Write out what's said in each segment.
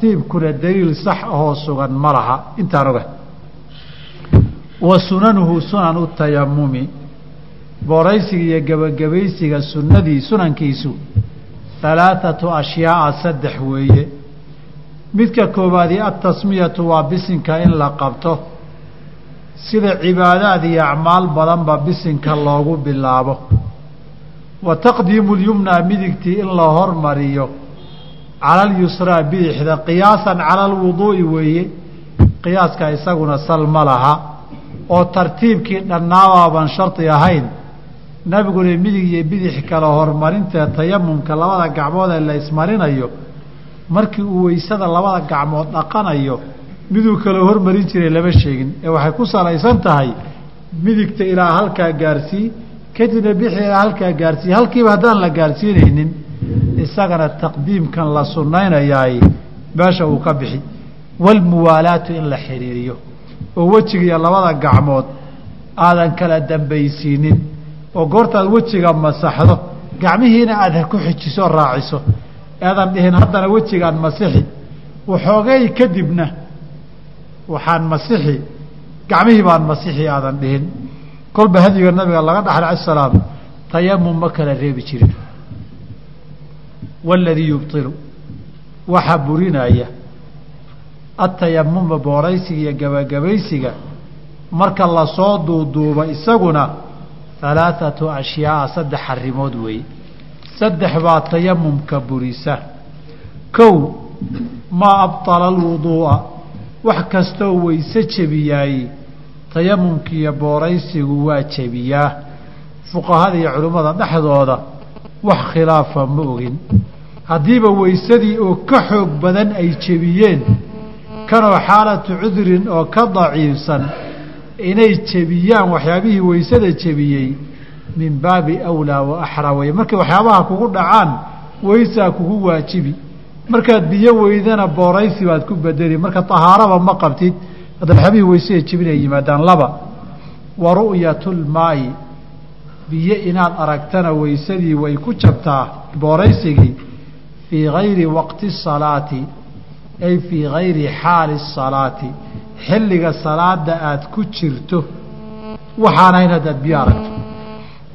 tartiibkuna daliil sax ahoo sugan ma laha. Intaan oga. Wa sunanuhu sunanu tayamumi booraysiga iyo gebagabaysiga sunnadii sunankiisu. Halaathatu ashyaaa saddex weeye. Midka koowaadi altasmiyatu waa bisinka in la qabto. Sida cibaadaad iyo acmaal badanba bisinka loogu bilaabo. Wa taqdiimu lyumnaa midigtii in la hormariyo cala alyusraa bidixda qiyaasan cala alwuduu'i weeye qiyaaska isaguna sal ma laha. Oo tartiibkii dhannaabaaban shardi ahayn nabiguna midig iyo bidix kale horumarintae tayamumka labada gacmood ee la ismarinayo markii uu weysada labada gacmood dhaqanayo miduu kale hormarin jiray lama sheegin. Ee waxay ku salaysan tahay midigta ilaa halkaa gaarsii kadibna bixi ilaa halkaa gaarsii halkiiba haddaan la gaarsiinaynin isagana taqdiimkan la sunnaynayaay meesha uu ka bixi. Walmuwaalaatu in la xidhiiriyo oo wejigiiyo labada gacmood aadan kala dambaysiinin. Oo goortaad wejiga masaxdo gacmihiina aada ku xijiso raaciso. Eedan dhihin haddana wejigaan masixi. Waxoogay kadibna waxaan masixi. Gacmihii baan masixi aadan dhihin. Kolba hadiga nabiga laga dhaxlay ala salaam tayamum ma kala reebi jirin waladii yubtilu waxaa burinaya atayamuma booraysiga iyo gabagabaysiga marka la soo duuduuba isaguna halaathatu ashyaaa saddex arrimood weeye saddex baa tayamumka burisa kow maa abطala alwuduu'a wax kastoo weyse jebiyaay tayamumkiiyo booraysigu waa jebiyaa fuqahada iyo culimmada dhexdooda wax khilaafa ma ogin haddiiba weysadii oo ka xoog badan ay jebiyeen kanoo xaalatu cudurin oo ka daciifsan inay jebiyaan waxyaabihii weysada jebiyey min baabi awlaa wa axraa. Weye markay waxyaabaha kugu dhacaan weysaa kugu waajibi. Markaad biyo weydana booraysi baad ku bedeli. Marka tahaaraba ma qabtid hadda waxyaabihii weysada jebin ay yimaadaan laba. Wa ru'yatulmaayi biyo inaad aragtana weysadii way ku jabtaa booraysigii fii gayri waqti salaati ay fii gayri xaali salaati xilliga salaada aada ku jirto waxaan ahayn haddaad biyo aragto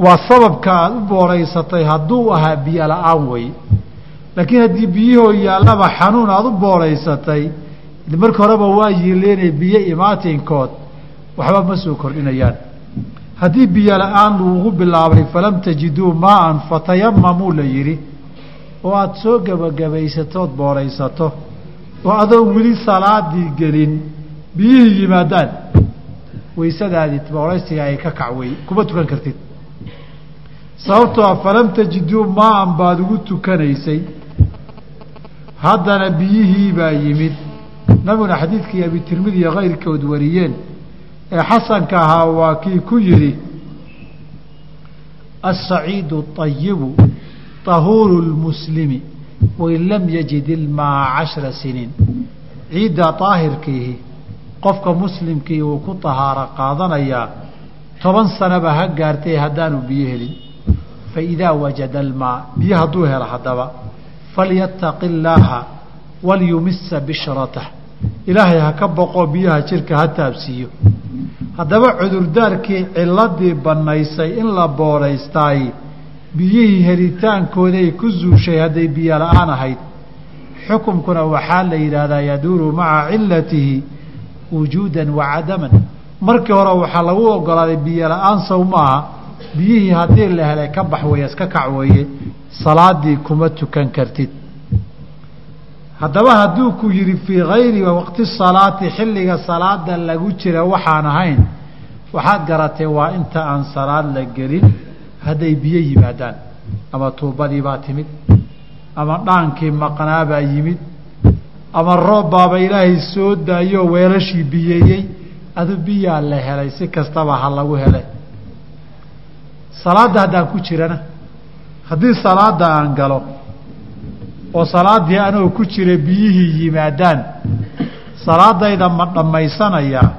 waa sababka aada u booraysatay hadduu ahaa biyo la'aan wey laakiin haddii biyahoo yaallaba xanuun aada u booraysatay marka horeba waa yiileenay biyo imaatinkood waxba ma soo kordhinayaan haddii biyo la'aan lagugu bilaabay falam tajiduu maaan fatayamamuu la yidhi oo aada soo gebagabaysatood booraysato oo adoon weli salaadii gelin biyihii yimaadaan waysadaadii booraysiga ay ka kac wey kuma tukan kartid. Sababtoo a falam tajiduu maan baad ugu tukanaysay. Haddana biyihii baa yimid. Nabiguna xadiidkii abitirmidi iyo kayrkood wariyeen ee xasanka ahaa waa kii ku yidhi aلsaciidu طayibu طahuuru اlmuslimi wain lam yajid ilmaa cashra siniin ciidda daahirkiihi qofka muslimkii uu ku tahaaro qaadanayaa toban sanaba ha gaartay haddaanu biyo helin faidaa wajada almaa biyo hadduu helo haddaba falyattaqi illaaha walyumisa bishratah ilaahay ha ka boqo biyaha jirka ha taabsiiyo haddaba cudurdaarkii ciladii bannaysay in la booraystaay biyihii helitaankooday ku zuushay hadday biyo la'aan ahayd. Xukumkuna waxaa la yidhaahdaa yaduuru maca cilatihi wujuudan wa cadaman. Markii hore waxaa lagu ogolaaday biyo la'aan sow maaha biyihii haddii la helay ka bax weeye iska kac weeye salaadii kuma tukan kartid. Haddaba hadduu ku yidhi fii gayri waqti salaati xilliga salaada lagu jira waxaan ahayn waxaad garatay waa inta aan salaad la gelin hadday biyo yimaadaan ama tuubadii baa timid ama dhaankii maqnaabaa yimid ama roob baaba ilaahay soo daayoo weelashii biyeeyey adu biyaa la helay si kastaba ha lagu hele salaadda haddaan ku jirana haddii salaada aan galo oo salaaddii anoo ku jira biyihii yimaadaan salaadayda ma dhammaysanayaa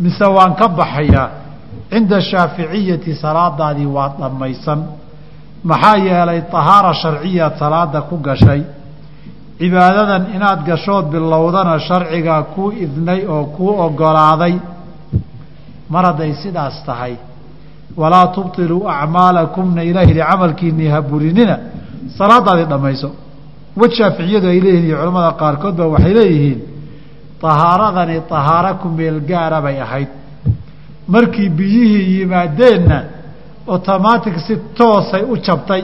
mise waan ka baxayaa cinda shaaficiyati salaadaadii waa dhammaysan. Maxaa yeelay tahaara sharciyaad salaada ku gashay. Cibaadadan inaad gashood bilowdana sharcigaa kuu idnay oo kuu ogolaaday. Mar hadday sidaas tahay walaa tubtiluu acmaalakumna ilaah yihi camalkiinii ha burinina salaadaadii dhammayso. Waj shaaficiyadu ay leeyihiin iyo culamada qaarkood ba waxay leeyihiin tahaaradani tahaaro ku meel gaara bay ahayd markii biyihii yimaadeenna otomaatic si toosay u jabtay.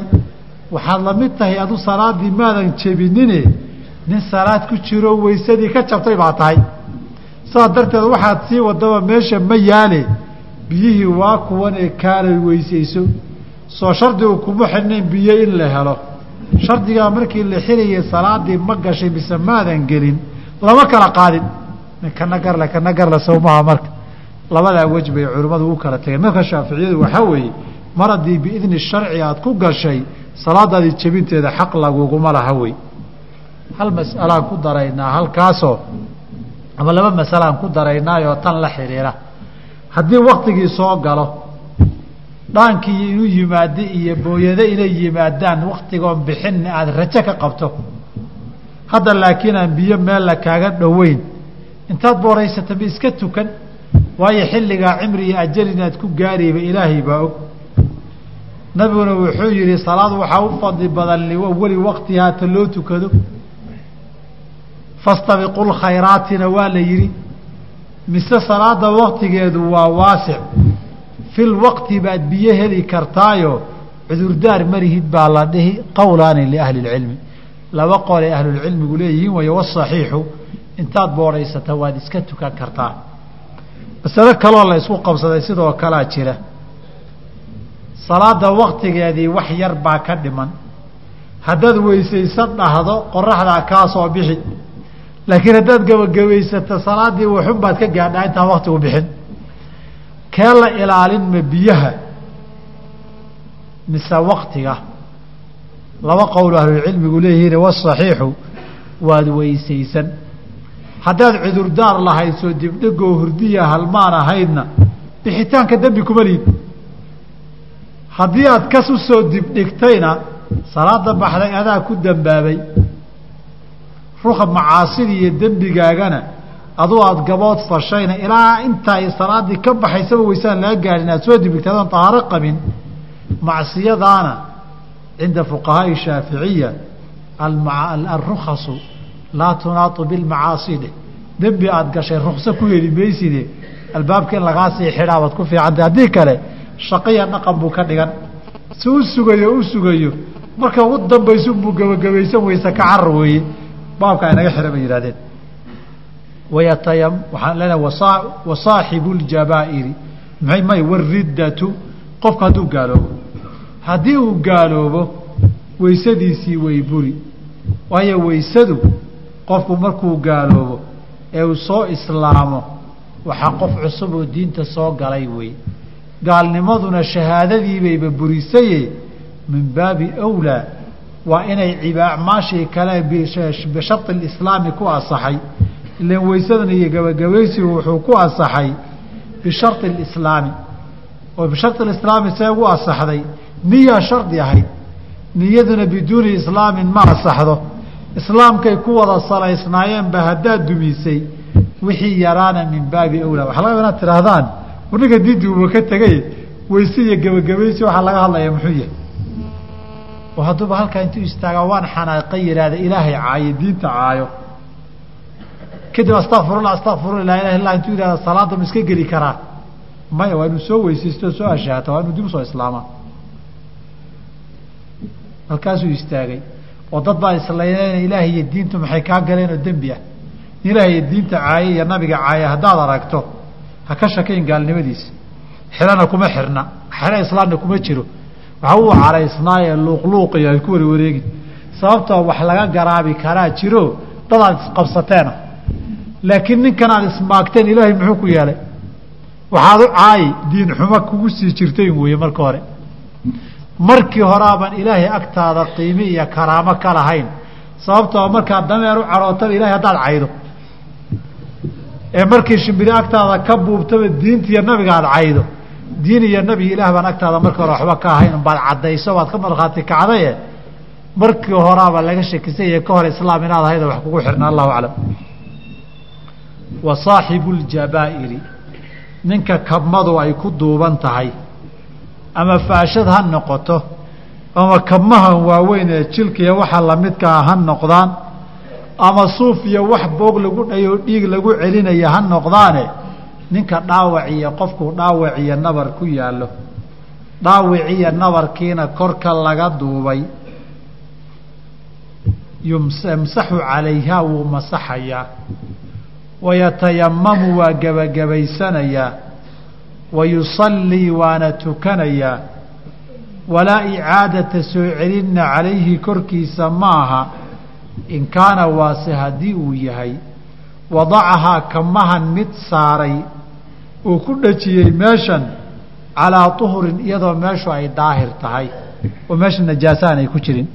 Waxaad la mid tahay adu salaadii maadan jebinine nin salaad ku jiro weysadii ka jabtay baa tahay. Saas darteed waxaad sii wadaba meesha ma yaale biyihii waa kuwan ee kaalay weysayso. Soo shardigu kuma xidhnayn biyo in la helo. Shardigaa markii la xirayay salaadii ma gashay mise maadan gelin. Lama kala qaadin. Kana garle kana garle sawmaha marka labadaa wej bay culimmadu u kala tageen marka shaaficiyadu waxaa weeye mar haddii biidni sharci aad ku gashay salaadaadii jebinteeda xaq laguguma laha wey hal mas'alaan ku daraynaa halkaasoo ama laba masalaan ku daraynaayoo tan la xidhiira haddii waktigii soo galo dhaankii inuu yimaado iyo booyado inay yimaadaan waktigoon bixin aada rajo ka qabto. Hadda laakiin aan biyo meel la kaaga dhoweyn intaad booraysata ma iska tukan waayo xilligaa cimri iyo ajal inaad ku gaarayba ilaahay baa og. Nabiguna wuxuu yihi salaad waxaa u fadli badan liwali waktihaa ta loo tukado. Fastabiqu lkhayraatina waa la yidhi mise salaada waktigeedu waa waasic? Fil waqti baad biyo heli kartaayo cudurdaar marihid baa la dhihi qowlaani liahli اlcilmi laba qol ay ahlulcilmigu leeyihiin wayo wasaxiixu intaad boodhaysata waad iska tukan kartaa masalo kaloo la isku qabsaday sidoo kalaa jira. Salaada waktigeedii wax yar baa ka dhiman. Haddaad weysaysan dhahdo qoraxdaa kaa soo bixi. Laakiin haddaad gebagabaysato salaadii waxun baad ka gaadhaa intaan waktigu bixin. Kee la ilaalin ma biyaha? Mise waktiga laba qowl ahlulcilmigu leeyihiin wasaxiixu waad weysaysan haddaad cudurdaar lahayd soo dibdhigoo hurdiya halmaan ahaydna bixitaanka dembi kuma lihid haddii aad kas u soo dibdhigtayna salaada baxday adaa ku dambaabay. Ruka macaasidii iyo dembigaagana aduu aada gabood fashayna ilaa inta ay salaaddii ka baxaysaba weysaan laga gaadhin aad soo dibdhigtay adoon tahaaro qabin. Macsiyadaana cinda fuqahaai shaaficiya alrukhasu laa tunaatu bilmacaasi dheh dembi aada gashay rukso ku heli mayside. Albaabka in lagaa sii xidhaa waad ku fiicantay haddii kale shaqiya dhaqan buu ka dhigan. Si u sugayo u sugayo. Marka ugu dambaysa buu gebagabaysan weyse ka carar weeye. Baabka inaga xidha bay yidhahdeen wayatayam waxaan leenahay wasaa wasaaxibu ljabaa'iri maxay may wariddatu qofku hadduu gaaloobo. Haddii uu gaaloobo weysadiisii way buri. Waayo weysadu qofku markuu gaaloobo ee uu soo islaamo waxaa qof cusub oo diinta soo galay wey. Gaalnimaduna shahaadadiibayba burisaye min baabi awlaa waa inay acmaashii kale bishari lislaami ku asaxay ilan weysadan iyo gabagabaysigu wuxuu ku asaxay bishari lislaami oo bishari lislaami see ugu asaxday niyaa shardi ahayd? Niyaduna biduuni islaamin ma asaxdo islaamkay ku wada salaysnaayeenba haddaad dumisay wixii yaraana min baabi awlaa. Waxaa laga inaad tidhaahdaan ninka diinti uba ka tegay weyse gebagabaysi waxaa laga hadlaya muxuu yahay? Oo hadduuba halkaa intuu istaagaa waan xanaaqa yidhaahda ilaahay caayo diinta caayo. Kadib astakfirullah astakfirullah la ilaha intuu yihahda salaada ma iska geli karaa. Maya waa inuu soo weysaysto soo ashaata waa inuu dib u soo islaamaa halkaasuu istaagay oo dad baa islayneena ilaahay iyo diintu maxay kaa galeen oo dembi ah. Ilaahay iyo diinta caaye iyo nabiga caaye haddaad aragto ha ka shakayn gaalnimadiisa. Xilana kuma xirna xilo islaamna kuma jiro. Waxa uu caraysnaaye luuqluuqiyo ay ku warwareegin sababtoo wax laga garaabi karaa jiro dadaad isqabsateena laakiin ninkan aad ismaagteen ilaahay muxuu ku yeelay? Waxaad u caayi diin xumo kugu sii jirtayn weeye marka hore markii horeaban ilaahay agtaada qiimi iyo karaamo ka lahayn. Sababtoo markaad dameer u carootaba ilahay haddaad caydo. Ee markii shimbiri agtaada ka buubtaba diinta iyo nabiga aad caydo. Diin iyo nabi ilaah baan agtaada marka hore waxba ka ahayn baad caddayso baad ka markhaati kacdaye. Markii horaaba laga shakisanya ka hor islaam inaad ahayda wax kugu xirna allahu aclam. Wa saaxibu ljabaa'iri ninka kabmadu ay ku duuban tahay ama faashad ha noqoto ama kabmahan waaweyn ee jilkiiyo waxa lamidkaa ha noqdaan ama suuf iyo wax boog lagu dhayoo dhiig lagu celinaya ha noqdaane ninka dhaawaciyo qofkuu dhaawiciyo nabar ku yaallo. Dhaawiciyo nabarkiina korka laga duubay. Yamsaxu calayhaa wuu masaxayaa. Wayatayamamu waa gebagabaysanayaa wa yusallii waana tukanayaa walaa icaadata soo celinna calayhi korkiisa ma aha in kaana waase haddii uu yahay wadacahaa kamahan mid saaray uu ku dhajiyey meeshan calaa tuhurin iyadoo meeshu ay daahir tahay oo meesha najaasaan ay ku jirin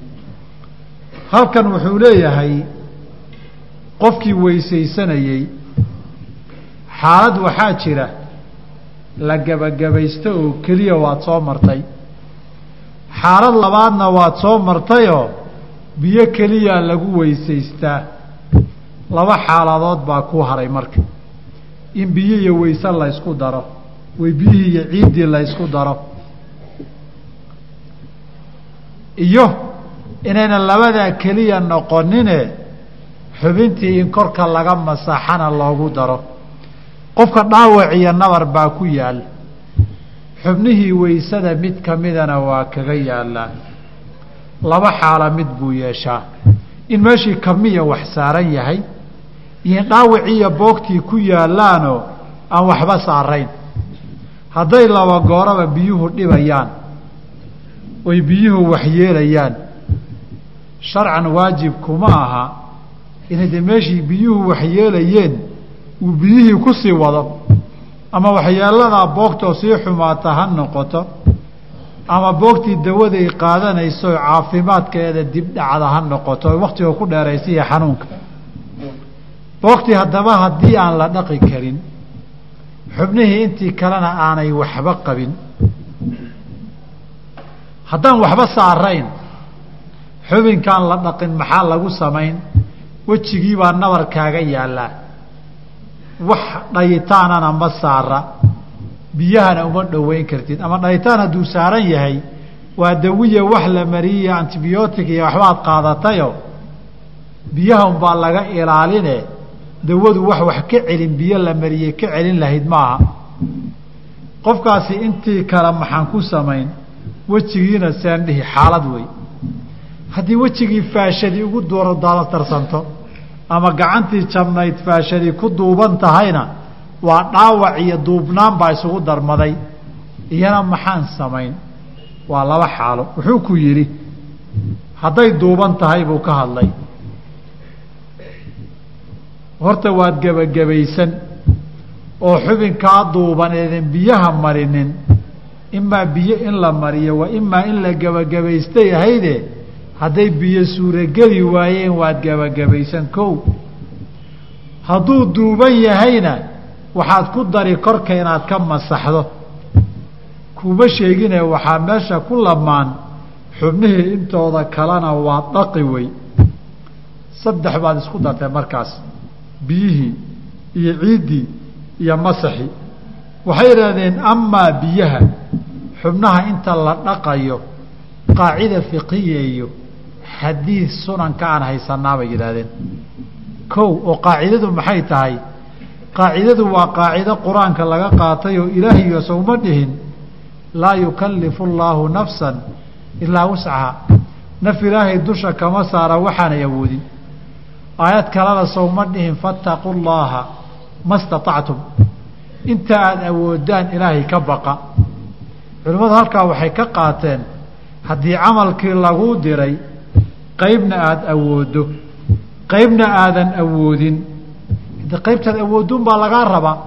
halkan wuxuu leeyahay qofkii weysaysanayey xaalad waxaa jira la gebagabaysto oo keliya waad soo martay. Xaalad labaadna waad soo martayoo biyo keliyaa lagu weysaystaa. Laba xaaladood baa ku haray marka. In biyo iyo weyse la ysku daro way biyihii iyo ciiddii la ysku daro. Iyo inaynan labadaa keliya noqonine xubintii in korka laga masaxana loogu daro qofka dhaawac iyo nabar baa ku yaal. Xubnihii weysada mid ka midana waa kaga yaalaa laba xaala mid buu yeeshaa. In meeshii kamiya wax saaran yahay iyo dhaawiciiyo boogtii ku yaalaanoo aan waxba saarayn. Hadday laba gooraba biyuhu dhibayaan oy biyuhu waxyeelayaan sharcan waajib kuma aha inay de meeshii biyuhu waxyeelayeen uu biyihii ku sii wado ama waxyeeladaa boogtoo sii xumaata ha noqoto ama boogtii dawaday qaadanayso caafimaadkeeda dib dhacda ha noqoto waktiga ku dheeraysiiya xanuunka. Boogtii haddaba haddii aan la dhaqi karin xubnihii intii kalena aanay waxba qabin. Haddaan waxba saarayn xubinkaan la dhaqin maxaa lagu samayn? Wejigii baa nabar kaaga yaallaa wax dhayitaanana ma saara biyahana uma dhoweyn kartid. Ama dhayitaan hadduu saaran yahay waa dawiya wax la mariyiyo antibiyootic iyo waxbaad qaadatayo biyaha unbaa laga ilaaline. Dawadu wax wax ka celin biyo la mariyey ka celin lahayd maaha. Qofkaasi intii kale maxaan ku samayn wejigiina seen dhihi xaalad wey. Haddii wejigii faashadii ugu duurdarsanto ama gacantii jabnayd faashadii ku duuban tahayna waa dhaawac iyo duubnaan baa isugu darmaday. Iyana maxaan samayn? Waa laba xaalo. Wuxuu ku yidhi hadday duuban tahay buu ka hadlay. Horta waad gebagabaysan oo xubinkaa duuban eedan biyaha marinin. Imaa biyo in la mariyo waa imaa in la gebagabaystay ahayde hadday biyo suurogeli waayeen waad gebagabaysan kow. Hadduu duuban yahayna waxaad ku dari korka inaad ka masaxdo. Kuma sheegine waxaa meesha ku lamaan. Xubnihii intooda kalena waa dhaqi wey. Saddex baad isku dartay markaas. Biyihii iyo ciiddii iyo masaxii waxay idhahdeen amaa biyaha xubnaha inta la dhaqayo qaacida fiqiya xadiid sunanka aan haysanaa bay yidhaahdeen. Kow oo qaacidadu maxay tahay? Qaacidadu waa qaacido qur'aanka laga qaatay oo ilaahiyo sowma dhihin laa yukallifu allaahu nafsan ilaa wuscaha naf ilaahay dusha kama saara waxaanay awoodin. Aayad kalena sowma dhihin fattaquu llaaha ma staطactum inta aada awoodaan ilaahay ka baqa. Culimmadu halkaa waxay ka qaateen haddii camalkii laguu diray qaybna aada awooddo qaybna aadan awoodin qaybtaad awoodun baa lagaa rabaa.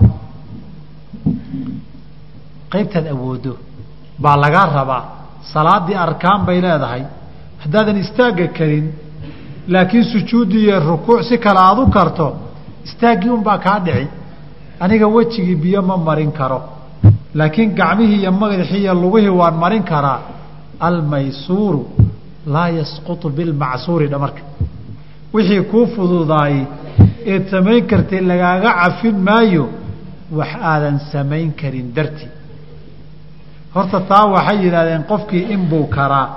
Qaybtaad awooddo baa lagaa rabaa. Salaaddii arkaan bay leedahay. Haddaadan istaagga karin laakiin sujuuddii iyo rukuuc si kale aada u karto istaaggii unbaa kaa dhici aniga wejigii biyo ma marin karo. Laakiin gacmihii iyo madaxii iyo lugihii waan marin karaa. Almaysuuru laa yasqutu bilmacsuuri dhamarka wixii kuu fududaayey eed samayn kartay lagaaga cafin maayo wax aadan samayn karin dartii. Horta taa waxay yidhahdeen qofkii inbuu karaa.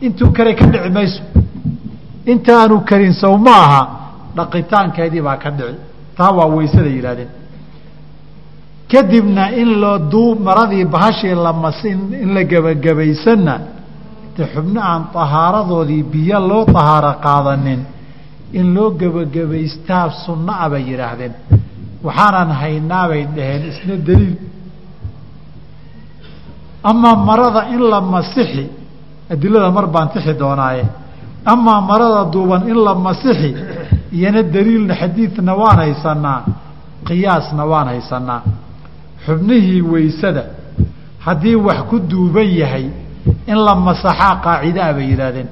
Intuu karay ka dhici mayso. Intaanu karin sow ma aha dhaqitaankeedii baa ka dhici. Taa waa weysaday yidhahdeen kadibna in loo duu maradii bahashii lamas in la gebagabaysanna de xubno aan tahaaradoodii biyo loo tahaaro qaadanin in loo gebagabaystaa sunno a bay yidhaahdeen. Waxaanan haynaa bay dhaheen isna daliil. Amaa marada in la masixi adilada mar baan tixi doonaaye. Amaa marada duuban in la masixi iyana daliilna xadiidna waan haysanaa qiyaasna waan haysanaa xubnihii weysada haddii wax ku duuban yahay in la masaxaa qaacidaa bay yidhaahdeen.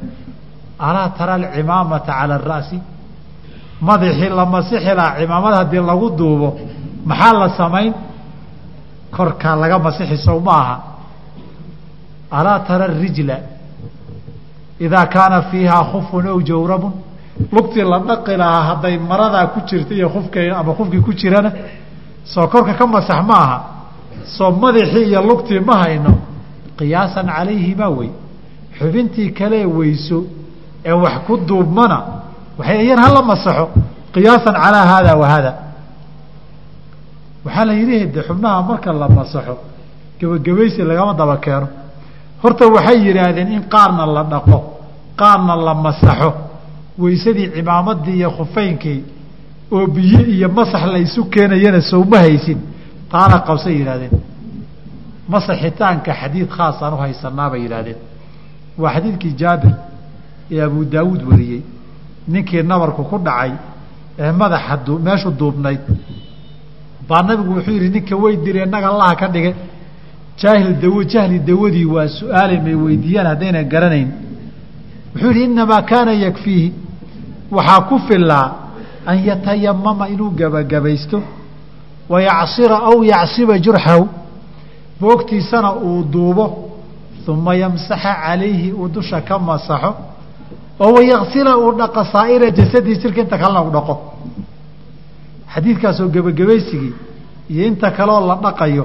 Alaa tara alcimaamata cala ara'si madaxii la masixi lahaa cimaamad haddii lagu duubo maxaa la samayn? Korkaa laga masixi sow ma aha. Alaa tara arijla idaa kaana fiihaa khufun ow jawrabun? Lugtii la dhaqi lahaa hadday maradaa ku jirta iyo kufka ama kufkii ku jirana soo korka ka masax ma aha. Soo madaxii iyo lugtii ma hayno qiyaasan calayhimaa wey. Xubintii kalee weyso ee wax ku duubmana yan hala masaxo. Qiyaasan calaa haada wa haada. Waxaa la yidhi de xubnaha marka la masaxo gebagabaysi lagama daba keeno. Horta waxay yidhaahdeen in qaarna la dhaqo qaarna la masaxo. Weysadii cimaamadii iyo khufeynkii oo biyo iyo masax la isu keenayana sowma haysin. Taana qabsay yidhahdeen masaxitaanka xadiid khaasaan u haysanaa bay yidhahdeen waa xadiidkii jaabir ee abu daawuud wariyey. Ninkii nabarku ku dhacay ee madaxa meeshu duubnayd. Baa nabigu wuxuu yidhi ninka way diree naga allaha ka dhigay jaahil dawo jahli dawadii waa su'aalay may weydiiyaan haddayna garanayn. Wuxuu yidhi innamaa kaana yakfiihi. Waxaa ku filaa an yatayamama inuu gebagabaysto wa yacsira aw yacsiba jurxahu boogtiisana uu duubo uma yamsaxa calayhi uu dusha ka masaxo oo wayaksila uu dhaqo saa'ira jasadii jirka inta kalena u dhaqo. Xadiidkaasoo gebagabaysigii iyo inta kaleoo la dhaqayo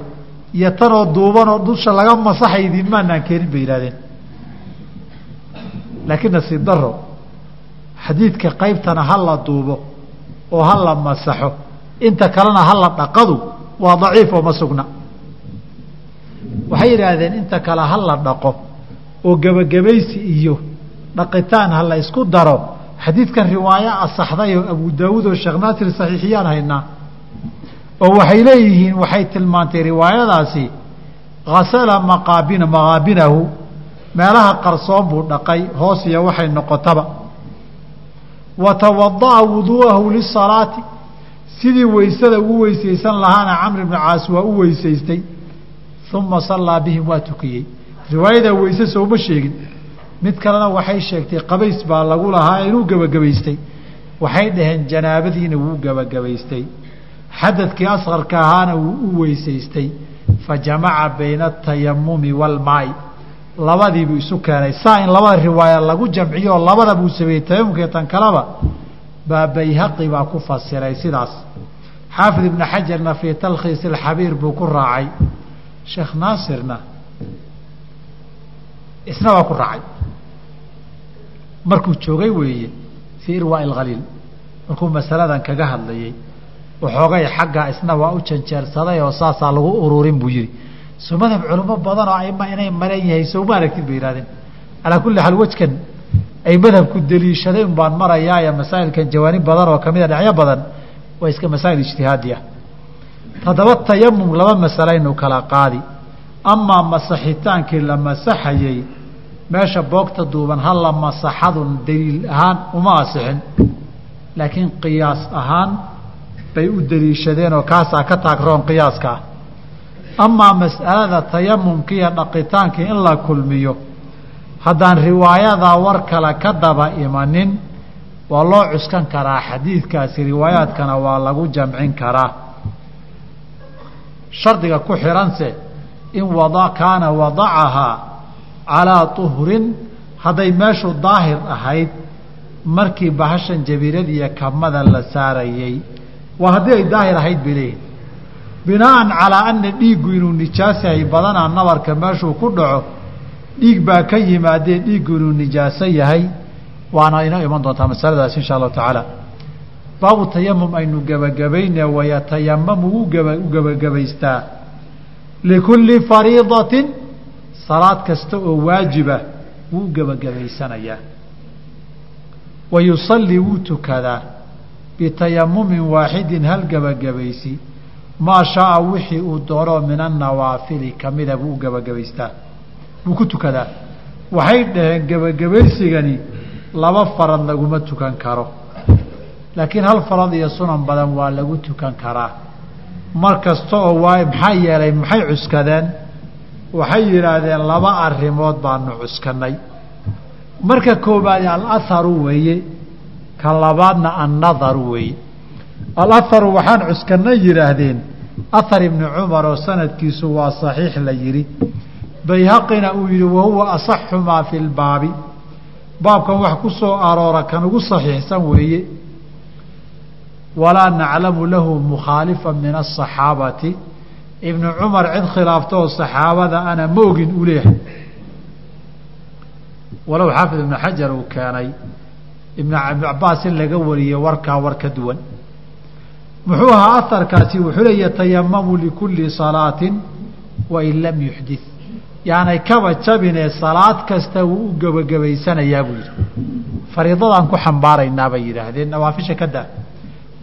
iyo tanoo duubanoo dusha laga masaxay idinmaanaan keenin bay yidhahdeen laakiin nasiib daro xadiidka qaybtana ha la duubo oo ha la masaxo inta kalena ha la dhaqadu waa daciif oo ma sugna waxay yidhaahdeen inta kale ha la dhaqo oo gebagabaysi iyo dhaqitaan ha la isku daro. Xadiidkan riwaayo asaxday oo abu daawuud oo sheekh naasir saxiixiyaan haynaa oo waxay leeyihiin waxay tilmaantay riwaayadaasi hasala maqaabina maqaabinahu. Meelaha qarsoon buu dhaqay hoos iyo waxay noqotaba. Wa tawada'a wuduu'ahu lisalaati sidii weysada ugu weysaysan lahaana camr ibnu caas waa u weysaystay uma sallaa bihim waa tukiyey. Riwaayadaa weyse sooma sheegin. Mid kalena waxay sheegtay qabays baa lagu lahaa inuu gebagabaystay waxay dhaheen janaabadiina wuu gebagabaystay xadadkii asqarka ahaana wuu u weysaystay. Fa jamaca bayna atayamumi waalmaai labadiibuu isu keenay. Saa in labada riwaaya lagu jamciyo labada buu sameeyey tayamumkii tan kaleba baa bayhaqi baa ku fasiray sidaas. Xaafid ibnu xajarna fii talkhiis alxabiir buu ku raacay sheekh naasirna isna waa ku raacay. Markuu joogay weeye fii irwaa'i alkhaliil markuu masaladan kaga hadlayey waxoogay xaggaa isna waa u janjeersaday oo saasaa lagu ururin buu yihi so madhab culimo badan oo aima inay maran yahay sowma aragtid bay yihahdeen calaa kulli xaal wejkan ay madhabku deliishadeen baan marayaaye masaa'ilkan jawaanib badan oo kamida dhacyo badan waa iska masaa'il ijtihaadi ah haddaba tayamum laba masalaynu kala qaadi. Amaa masaxitaankii la masaxayey meesha boogta duuban hala masaxadun daliil ahaan uma asixin. Laakiin qiyaas ahaan bay u daliishadeen oo kaasaa ka taagroon qiyaaska. Ah amaa mas'alada tayamumkiiyo dhaqitaankii in la kulmiyo haddaan riwaayadaa war kale ka daba imanin waa loo cuskan karaa xadiidkaasi riwaayaadkana waa lagu jamcin karaa shardiga ku xihanse in wada kaana wadacahaa calaa tuhrin hadday meeshu daahir ahayd markii bahashan jabiiradiiyo kamada la saarayey waa haddii ay daahir ahayd bay leeyihiin binaaan calaa ana dhiiggu inuu nijaas yahay badanaa nabarka meeshuu ku dhaco dhiig baa ka yimaadee dhiiggu inuu nijaaso yahay waana inoo iman doontaa masaladaas insha allahu tacaala baabu tayamum aynu gebagabayne wayatayamamu u gebagabaystaa likulli fariidatin salaad kasta oo waajiba wuu gebagabaysanayaa wa yusallii wuu tukadaa bitayamumin waaxidin hal gebagabaysi maa shaaa wixii uu doonoo min annawaafili kamida buu gebagabaystaa buu ku tukadaa. Waxay dhaheen gebagabaysigani laba farad laguma tukan karo laakiin hal farad iyo sunan badan waa lagu tukan karaa. Mar kasta oo waay maxaa yeelay maxay cuskadeen? Waxay yidhaahdeen laba arrimood baanu cuskanay marka koobaad alaharu weeye ka labaadna annadaru weeye. Alaharu waxaan cuskanay yidhaahdeen ahar ibni cumar oo sanadkiisu waa saxiix la yidhi. Bayhaqina uu yidhi wahuwa asaxu maa fi lbaabi baabkan wax ku soo aroora kan ugu saxiixsan weeye walaa naclamu lahu mukhaalifa min asaxaabati ibnu cumar cid khilaafta oo saxaabada ana ma ogin uu leeyahay. Walow xaafid ibnu xajar uu keenay ibnu cabaas in laga wariyey warkaa war ka duwan. Muxuu ahaa aharkaasi wuxuu leeya tayamamu likulli salaatin wain lam yuxdit yaanay kaba jabinee salaad kasta wuu u gebagabaysanayaa buu yidhi. Fariidadaan ku xambaaraynaa bay yidhaahdeen nawaafisha ka daa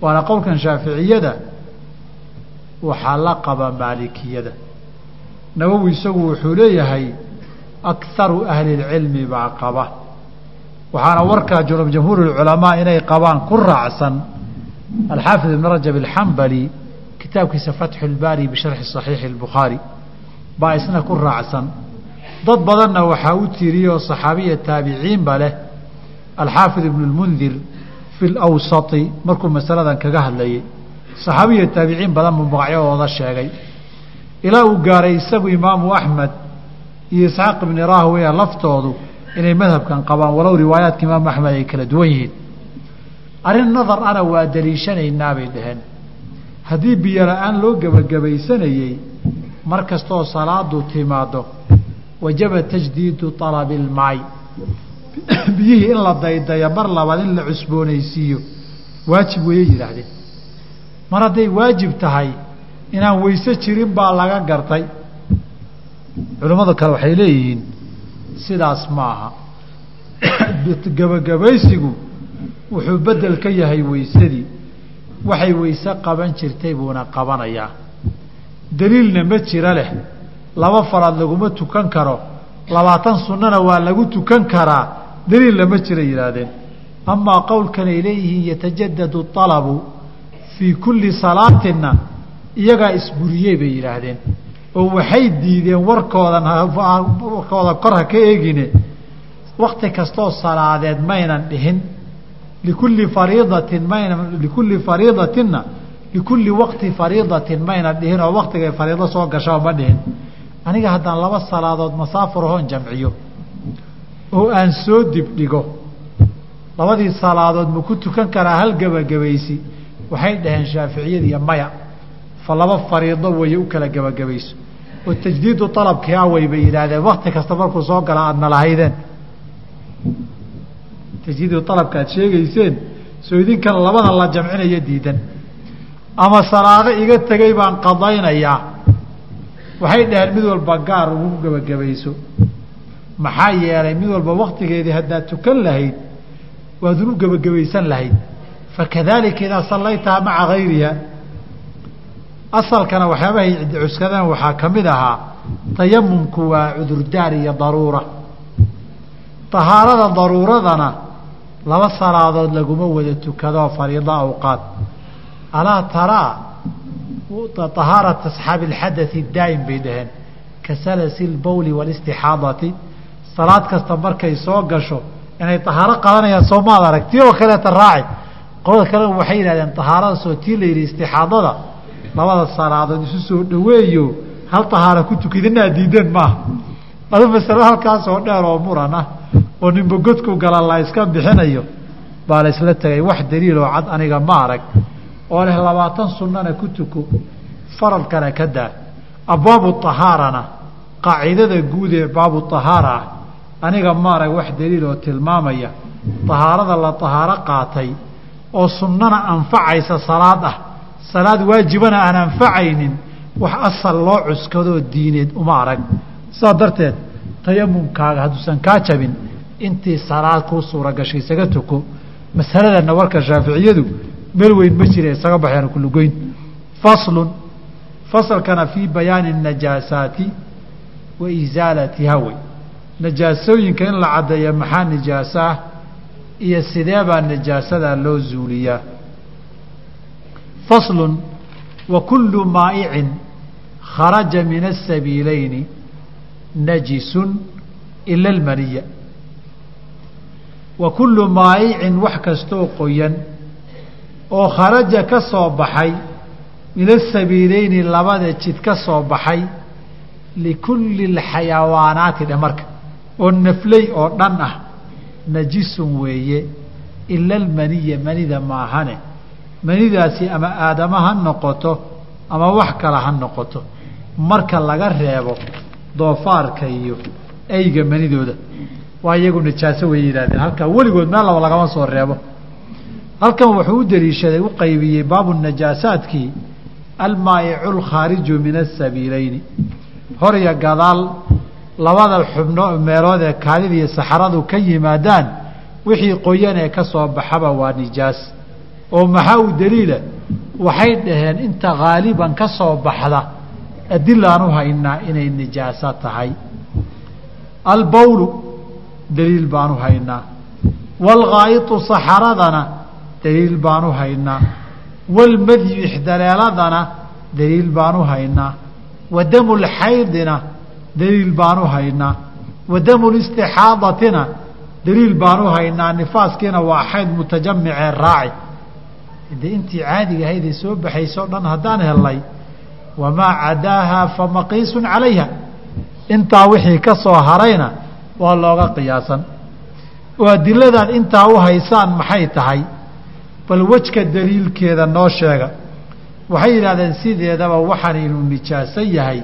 waana qowlkan shaaficiyada waxaa la qaba maalikiyada nawowi isagu wuxuu leeyahay akharu ahli اlcilmi baa qaba waxaana warkaa jamhuur اculamaa inay qabaan ku raacsan alxaafid ibn rajab alxambali kitaabkiisa fatxu اlbaari bisharxi صaxiixi اlbukhaari baa isna ku raacsan dad badanna waxaa u tiiriyey oo saxaabiya taabiciinba leh alxaafid ibn اlmundir fi markuu masaladan kaga hadlayay saxaabiya taabiciin badan buu magacyadooda sheegay. Ilaa uu gaaray isagu imaamu axmed iyo isxaaq ibni rahwaya laftoodu inay madhabkan qabaan walow riwaayaadka imaamu axmed ay kala duwan yihiin. Arrin nadar ana waa daliishanaynaa bay dhaheen. Haddii biyo la'aan loo gebagabaysanayey mar kastooo salaadu timaado wajaba tajdiidu alabi ilmaay biyihii in la daydaya mar labaad in la cusboonaysiiyo waajib weeye yidhaahdeen. Mar hadday waajib tahay inaan weyse jirin baa laga gartay. Culimmada kale waxay leeyihiin sidaas ma aha. Gebagabaysigu wuxuu bedel ka yahay weysadii waxay weyse qaban jirtay buuna qabanayaa. Daliilna ma jiro leh. Laba faraad laguma tukan karo. Labaatan sunnana waa lagu tukan karaa daliilna ma jira yidhaahdeen. Amaa qowlkan ay leeyihiin yatajadadu alabu fii kulli salaatinna iyagaa isburiyey bay yidhaahdeen. Oo waxay diideen warkoodan warkooda kor ha ka eegine. Wakti kastoo salaadeed maynan dhihin. Likulli fariidatin mayna likulli fariidatinna likulli waqti fariidatin mayna dhihin oo waktigay fariido soo gashaa ma dhihin. Aniga haddaan laba salaadood masaafur ahoon jamciyo oo aan soo dibdhigo. Labadii salaadood ma ku tukan karaa hal gebagabaysi waxay dhaheen shaaficiyadiiyo maya. Fa laba fariido weeye u kala gebagabayso oo tajdiidu alabkii awey bay yidhaahdeen wakti kasta markuu soo gala aadna lahaydeen tajdiidu alabka aad sheegayseen soo idinkan labada la jamcinayo diidan. Ama salaado iga tegay baan qadaynayaa. Waxay dhaheen mid walba gaar ugu gebagabayso maxaa yeelay mid walba waktigeedii haddaad tukan lahayd waad unu gebagabaysan lahayd. Fakadaalika idaa sallaytaha maca hayriha asalkana waxyaabahay cuskadeen waxaa ka mid ahaa tayamumku waa cudurdaar iyo daruura. Tahaarada daruuradana laba salaadood laguma wada tukadoo fariida awqaad. Alaa taraa tahaarat asxaabi alxadai daa'im bay dhaheen ka lbowli waalistixaadati salaad kasta markay soo gasho inay tahaaro qadanayaan soo maad arag tii oo kaleeta raaci qolada kale waxay yidhahdeen tahaaradaasoo tii la yidhi istixaadada labada salaadood isu soo dhaweeyo hal tahaaro ku tukidinaa diideen maaha. Adu masalo halkaasoo dheer oo muran ah oo ninba godku gala la iska bixinayo baa la isla tegay wax daliiloo cad aniga ma arag oo leh labaatan sunnana ku tuko faradkana ka daa abwaabu ahaarana qaacidada guud ee baabu ahaara ah aniga ma arag wax daliil oo tilmaamaya tahaarada la tahaaro qaatay oo sunnana anfacaysa salaad ah. Salaad waajibana aan anfacaynin wax asal loo cuskadoo diineed uma arag. Sidaa darteed tayamumkaaga hadduusan kaa jabin intii salaad kuu suura gashay isaga tuko masaladana warka shaaficiyadu meel weyn ma jira isaga baxeen kulugoyn faslun fasalkana fii bayaani najaasaati wa isaalatiha wey najaasooyinka in la caddeeya maxaa nijaaso iyo sidee baa najaasada loo zuuliyaa? Faslun wa kullu maa'icin kharaja min asabiilayni najisun ila almaniya wa kullu maa'icin wax kastoo qoyan oo kharaja ka soo baxay min asabiilayni labada jid ka soo baxay likulli alxayawaanaati dhe marka oo nafley oo dhan ah. Najisun weeye. Ila almaniya manida maahane. Manidaasi ama aadama ha noqoto ama wax kale ha noqoto. Marka laga reebo doofaarka iyo eyga manidooda waa iyagu najaaso way yidhahdeen halkaa weligood meel laba lagama soo reebo. Halkan wuxuu u daliishaday u qaybiyey baabu najaasaadkii almaa'icu alkhaariju min asabiilayni hor iyo gadaal labada xubno meelood ee kaadida iyo saxaradu ka yimaadaan wixii qoyan ee ka soo baxaba waa nijaas. Oo maxaa u daliila? Waxay dhaheen inta haaliban ka soo baxda adilaan u haynaa inay nijaaso tahay. Albawlu daliil baan u haynaa waalghaa'itu saxaradana daliil baan u haynaa waalmadyu ixdaleeladana daliil baan u haynaa. Wa damu lxaydina daliil baan u haynaa. Wa damu listixaadatina daliil baan u haynaa nifaaskiina waa xayd mutajamicee raaci. De intii caadiga ahaydee soo baxayso o dhan haddaan helnay wamaa cadaaha fa maqiisun calayha. Intaa wixii ka soo harayna waa looga qiyaasan. Oo adiladan intaa u haysaan maxay tahay? Bal wejka daliilkeeda noo sheega. Waxay yidhahdeen sideedaba waxaan inuu nijaaso yahay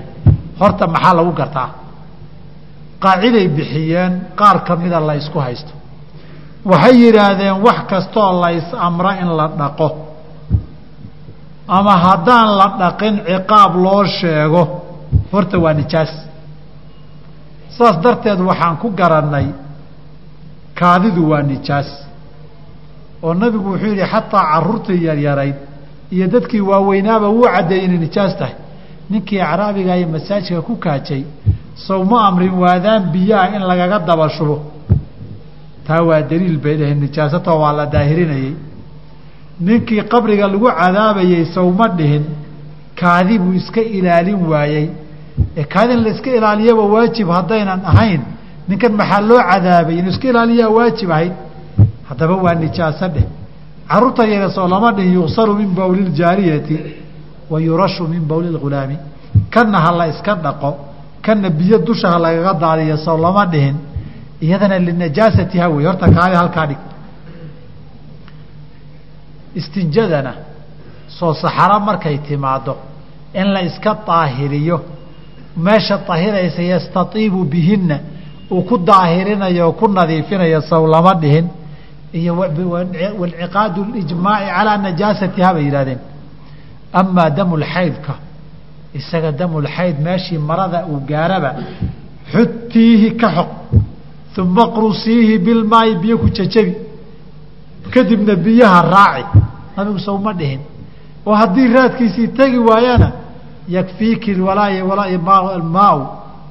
horta maxaa lagu gartaa? Qaaciday bixiyeen qaar ka mida la ysku haysto. Waxay yidhaahdeen wax kastoo la ys amro in la dhaqo. Ama haddaan la dhaqin ciqaab loo sheego. Horta waa nijaas. Saas darteed waxaan ku garannay kaadidu waa nijaas. Oo nabigu wuxuu yidhi xataa caruurtii yaryarayd iyo dadkii waaweynaaba wuu caddeeyey inay nijaas tahay ninkii acraabiga iyo masaajidka ku kaajay sow ma amrin waadaan biyaha in lagaga daba shubo taa waa daliil bay dhaheen nijaasatoo waa la daahirinayey ninkii qabriga lagu cadaabayey sowma dhihin kaadi buu iska ilaalin waayey ee kaadin la iska ilaaliyaba waajib haddaynan ahayn. Ninkan maxaa loo cadaabay inuu iska ilaaliyaa waajib ahayd haddaba waa nijaaso dheh carruurta yare soo lama dhihin yugsalu min bawli ljaariyati wa yurashu min bawli lghulaami kanna ha la iska dhaqo kanna biyo dusha ha lagaga daadiyo sow lama dhihin iyadana linajaasatiha wey horta kaadi halkaa dhig istinjadana soo saxaro markay timaaddo in la iska daahiriyo meesha daahiraysa yastatiibu bihinna uu ku daahirinayo o ku nadiifinayo sow lama dhihin iyo wanciqaadu lijmaaci calaa najaasatiha bay yidhahdeen amaa damulxaydka isaga damulxayd meeshii marada uu gaaraba xutiihi ka xoq uma qrusiihi bilmaayi biyo ku jajabi kadibna biyaha raaci nabigu sow ma dhihin oo haddii raadkiisii tegi waayana yakfiiki maau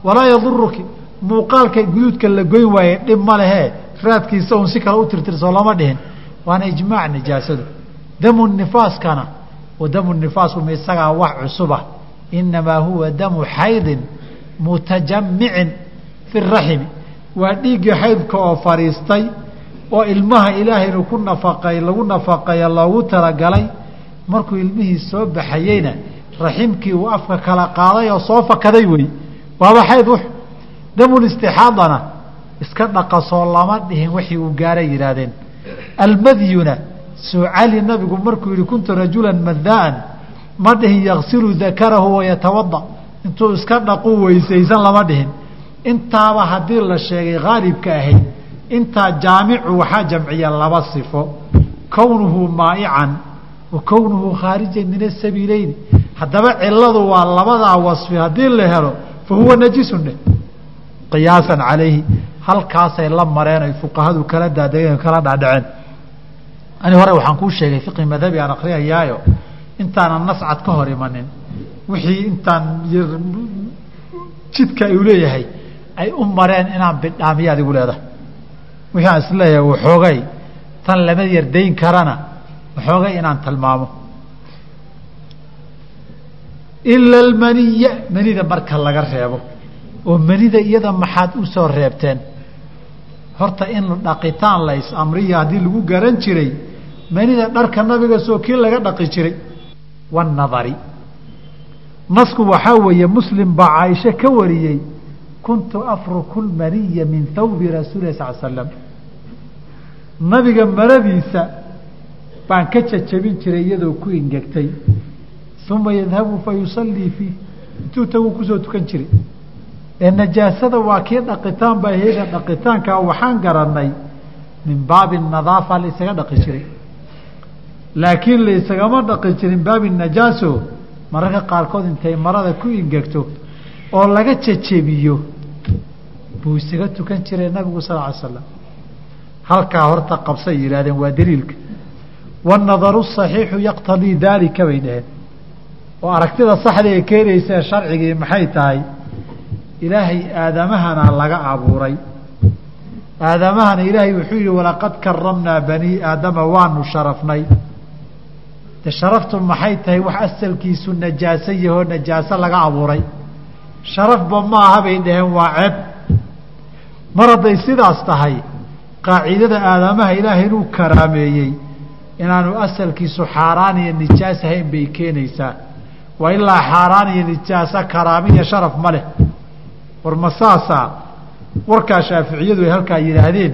walaa yaduruki muuqaalka guduudka la goyn waaye dhib ma lehee raadkiisa un si kale u tirtirso lama dhihin waana ijmaac nijaasadu damu nifaaskana wa damu nifaasku ma isagaa wax cusuba inamaa huwa damu xaydin mutajamicin fi raximi waa dhiiggii xaydka oo fadhiistay oo ilmaha ilaahaynu ku nafaqay lagu nafaqeeya loogu talagalay markuu ilmihii soo baxayeyna raximkii uu afka kala qaaday oo soo fakaday wey waaba xayd wux damulistixaadana iska dhaqasoo lama dhihin wixii uu gaaray yidhaahdeen almadyuna soo cali nabigu markuu yihi kuntu rajulan madaan ma dhihin yaksilu dakarahu wayatawada intuu iska dhaqu weysaysan lama dhihin. Intaaba haddii la sheegay haalibka ahayd intaa jaamicu waxaa jamciya laba sifo. Kownuhu maa'ican wa kownuhu khaarijan min asabiileyni haddaba ciladu waa labadaa wasfi haddii la helo fa huwa najisun dheh qiyaasan calayhi. Halkaasay la mareen ay fuqahadu kala daadegeen kala dhaadhaceen ani hore waxaan kuu sheegay fiqi madhabi aan akriyayaayo intaanan nascad ka hor imanin wixii intaan jidka u leeyahay ay u mareen inaan bidhaamiyaad igu leedahay. Wixii aan is leeyahay waxoogay tan lama yardayn karana waxoogay inaan tilmaamo. Ila almaniya manida marka laga reebo oo manida iyada maxaad u soo reebteen. Horta in dhaqitaan la is-amriya haddii lagu garan jiray manida dharka nabiga soo kii laga dhaqi jiray. Waannadari nasku waxaa weeye muslim baa caaisho ka wariyey. Kuntu afruku lmaniya min thawbi rasuuli sal slam nabiga maradiisa baan ka jajabin jiray iyadoo ku ingegtay uma yadhabu fa yusallii fiih intuu tagu ku soo tukan jiray. Ee najaasada waa kii dhaqitaan baa heeda dhaqitaankaa waxaan garanay min baabi nadaafa la isaga dhaqi jiray laakiin la isagama dhaqi jirin baabi najaaso mararka qaarkood intay marada ku ingegto oo laga jejebiyo buu isaga tukan jiray nabigu sal ly slam halkaa horta qabsay yidhahdeen waa daliilka. Waannadaru saxiixu yaqtadii daalika bay dhaheen. Oo aragtida saxda ee keenaysa sharcigii maxay tahay? Ilaahay aadamahana laga abuuray. Aadamahana ilaahay wuxuu yihi walaqad karamnaa banii aadama waanu sharafnay de sharaftu maxay tahay wax asalkiisu najaaso yahoo najaaso laga abuuray? Sharafba ma aha bay dhaheen waa ceeb. Mar hadday sidaas tahay qaacidada aadamaha ilaahay inuu karaameeyey inaanu asalkiisu xaaraan iyo nijaas ahayn bay keenaysaa. Waa ilaa xaaraan iyo nijaaso karaami iyo sharaf ma leh. War ma saasaa warkaa shaaficiyadu ay halkaa yidhaahdeen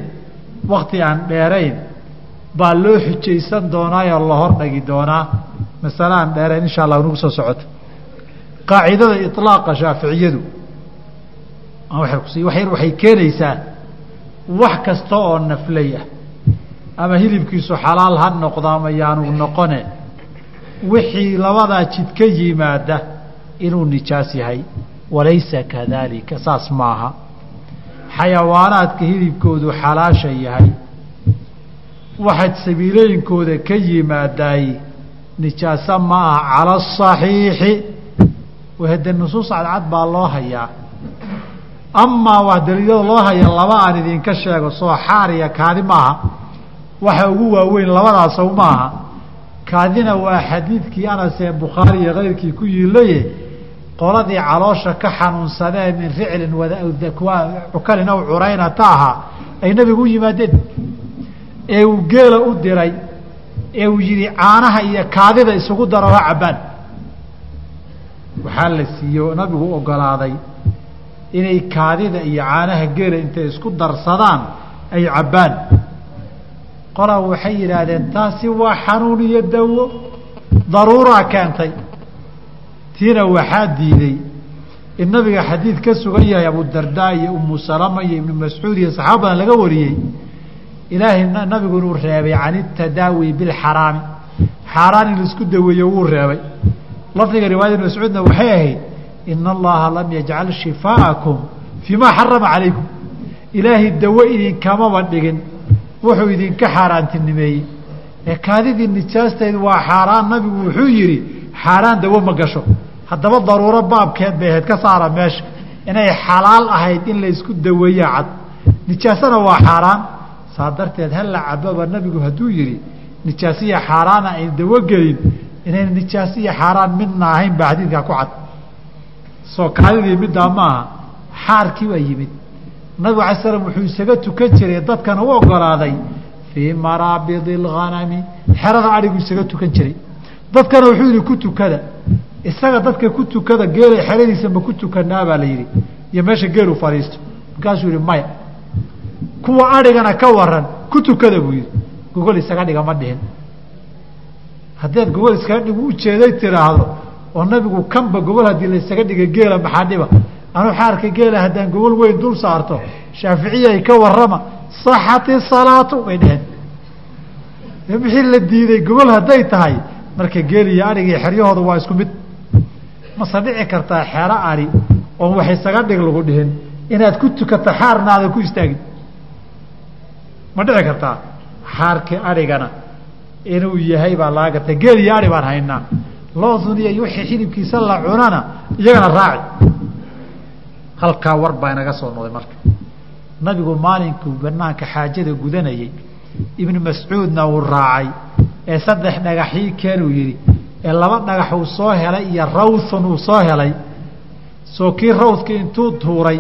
wakti aan dheerayn baa loo xujaysan doonaayoo la hordhagi doonaa. Masale aan dheerayn insha allah nagu soo socoto qaacidada iطlaaqa shaaficiyadu waxay keenaysaa wax kasta oo naflay ah. Ama hilibkiisu xalaal ha noqdo ama yaanu noqone wixii labadaa jid ka yimaada inuu nijaas yahay. Walaysa kadalika saas maaha. Xayawaanaadka hilibkoodu xalaasha yahay waxaad sabiilooyinkooda ka yimaadaay nijaaso ma aha cala asaxiixi wahade nusuus cadcad baa loo hayaa. Amaa waa daliilada loo haya laba aan idinka sheego soo xaariya kaadi maaha waxa ugu waaweyn labadaasow maaha kaadina waa xadiidkii anas ee bukhaari iyo kayrkii ku yiilaye qoladii caloosha ka xanuunsadee min riclin wcukalin aw curaynata ahaa ay nabigu u yimaadeen ee uu geela u diray ee uu yihi caanaha iyo kaadida isugu daro ha cabbaan. Waxaa la siiye nabigu ogolaaday inay kaadida iyo caanaha geela intay isku darsadaan ay cabbaan. Qolaa waxay yidhaahdeen taasi waa xanuun iyo dawo daruuraa keentay. Tiina waxaa diiday in nabiga xadiid ka sugan yahay abudardaa iyo umu salama iyo ibnu mascuud iyo saxaaba badan laga wariyey ilaahay nabigu inuu reebay can itadaawi bilxaraami. Xaaraan in la isku daweeyo wuu reebay. Lafdiga riwaayada ibn mascuudna waxay ahayd ina allaha lam yajcal shifaa'akum fii ma xarama calaykum. Ilaahay dawo idinkamaba dhigin wuxuu idinka xaaraantinimeeyey. Ee kaadidii nijaasteed waa xaaraan nabigu wuxuu yihi xaaraan dawo ma gasho. Haddaba daruuro baabkeed bay ahayd ka saara meesha. Inay xalaal ahayd in la isku daweeya cad. Nijaasana waa xaaraan saa darteed hala cababa nabigu hadduu yihi nijaasiya xaaraana ayn dawo gelin inayn nijaasiya xaaraan midna ahayn baa xadiidkaa ku cad. Soo kaadidii middaa maaha xaarkii baa yimid. Nabigu alay slam wuxuu isaga tukan jiray dadkana u ogolaaday fii maraabidi اlghanami xerada adhigu isaga tukan jiray. Dadkana wuxuu yihi ku tukada. Isaga dadka ku tukada geela xeradiisa ma ku tukanaa baa la yidhi. Iyo meesha geelu fadhiisto. Markaasuu yihi maya kuwa adhigana ka waran ku tukada buu yidhi. Gogol isaga dhiga ma dhihin. Haddaad gogol iskaga dhig ujeeday tiraahdo oo nabigu kanba gogol haddii la isaga dhiga geela maxaa dhiba? Anuu xaarka geela haddaan gogol weyn dul saarto. Shaaficiyay ka warrama saxati salaatu bay dheheen wixii la diiday gogol hadday tahay marka geel iyo adhig iyo waa isku mid. Mase dhici kartaa xero ari oon wax isaga dhig lagu dhihin inaad ku tukato xaarnaada ku istaagin ma dhici kartaa xaarkii adhigana inuu yahay baa laga garta geel iyo adhi baan haynaa loodun iyo wixii xilibkiisa la cunana iyagana raaci. Halkaa war baa inaga soo noqday marka. Nabigu maalinkuu banaanka xaajada gudanayey ibnu mascuudna uu raacay ee saddex dhagaxii keenuu yidhi ee laba dhagax uu soo helay iyo rawthun uu soo helay. Soo kii rawdkii intuu tuuray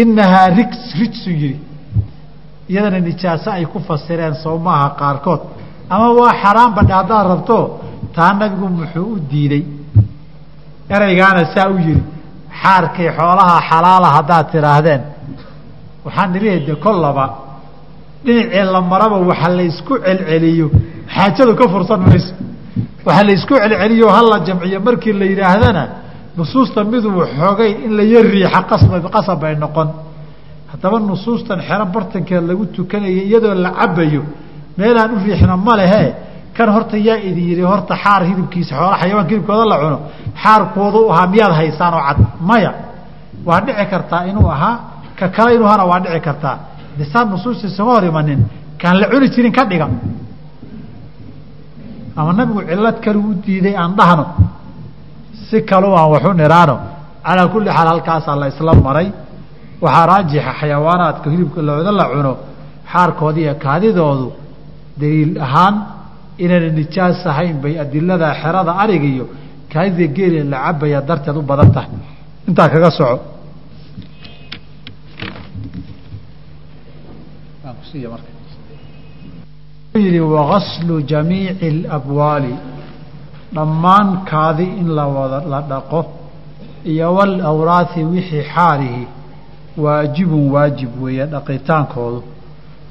inahaa rigs rijsun yidhi iyadana nijaaso ay ku fasireen soo qaarkood. Ama waa xaraan badhe haddaad rabto taa nabigu muxuu u diiday ereygaana saa u yidhi xaarkii xoolaha xalaala haddaad tidhaahdeen. Waxaan nilihi de kollaba dhinacii la maraba waxa la isku celceliyo. Xaajadu ka fursan mayso. Waxa la isku celceliyo hala jamciyo markii la yidhaahdana nusuusta miduu xoogay in la yar riixa qasba qasab bay noqon haddaba nusuustan xero bartankeed lagu tukanayo iyadoo la cabayo meelaan u riixna ma lehe. Kan horta yaa idin yidhi horta xaar hilibkiisa xoola xayawaanka hilibkooda la cuno. Xaarkoodu ahaa miyaad haysaan oo cad? Maya. Waa dhici kartaa inuu ahaa ka kale inuu hana waa dhici kartaa. Disaan nusuusta isama hor imanin. Kaan la cuni jirin ka dhiga. Ama nabigu cilad kalu u diiday aan dhahno. Si kalu aan waxu niraano. Calaa kulli xaal halkaasaa la isla maray waxaa raajixa xayawaanaadka hilibka looda la cuno xaarkooda iyo kaadidoodu daliil ahaan inayna nijaas ahayn bay adilada xerada arig iyo kaadida geeli la cabaya darteed u badan tahay. Intaa kaga soco. Yidhi wagaslu jamiici alabwaali. Dhammaan kaadi in la wada la dhaqo iyo walawraahi wixii xaarihi waajibun waajib weeye dhaqitaankoodu.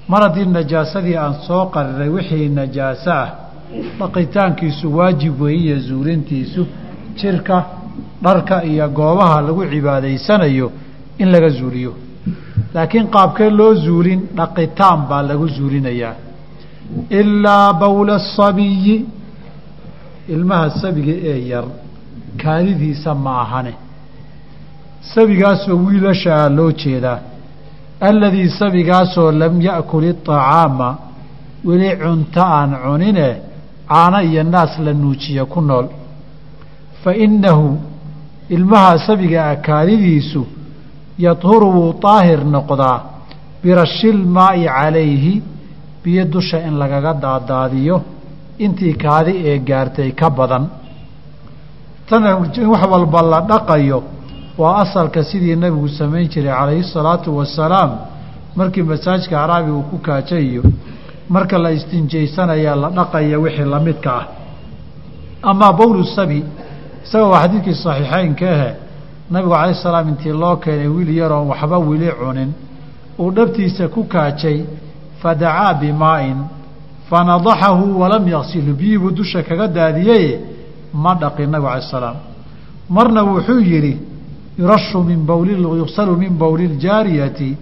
Mar haddii najaasadii aan soo qariray wixii najaaso ah dhaqitaankiisu waajib weeye iyo zuulintiisu jirka dharka iyo goobaha lagu cibaadaysanayo in laga zuuliyo. Laakiin qaabkee loo zuulin dhaqitaan baa lagu zuulinayaa. Ilaa bawla asabiyi ilmaha sabiga ee yar kaadidiisa ma ahane sabigaasoo wiilashaa loo jeedaa. Alladii sabigaasoo lam ya'kul iطacaama weli cunto aan cunine caano iyo naas la nuujiya ku nool. Fa innahu ilmaha sabiga ah kaadidiisu yadhuru wuu daahir noqdaa birashil maa'i calayhi biyo dusha in lagaga daadaadiyo intii kaadi ee gaartay ka badan. Tana in wax walba la dhaqayo waa asalka sidii nabigu samayn jiray calayhi salaatu wasalaam. Markii masaajka araabi uu ku kaajayiyo marka la istinjaysanaya la dhaqaya wixii lamidka ah. Amaa bowlu sabi isaga waa xadiidkii saxiixeynka ahe nabigu calayh salaam intii loo keenay wiil yaroon waxba wili cunin uu dhabtiisa ku kaajay fadacaa bimaa'in fanadaxahu walam yaqsilhu biyiibuu dusha kaga daadiyaye ma dhaqin nabigu calayh salaam. Marna wuxuu yidhi yurashu min bawli yugsalu min bowli ljaariyati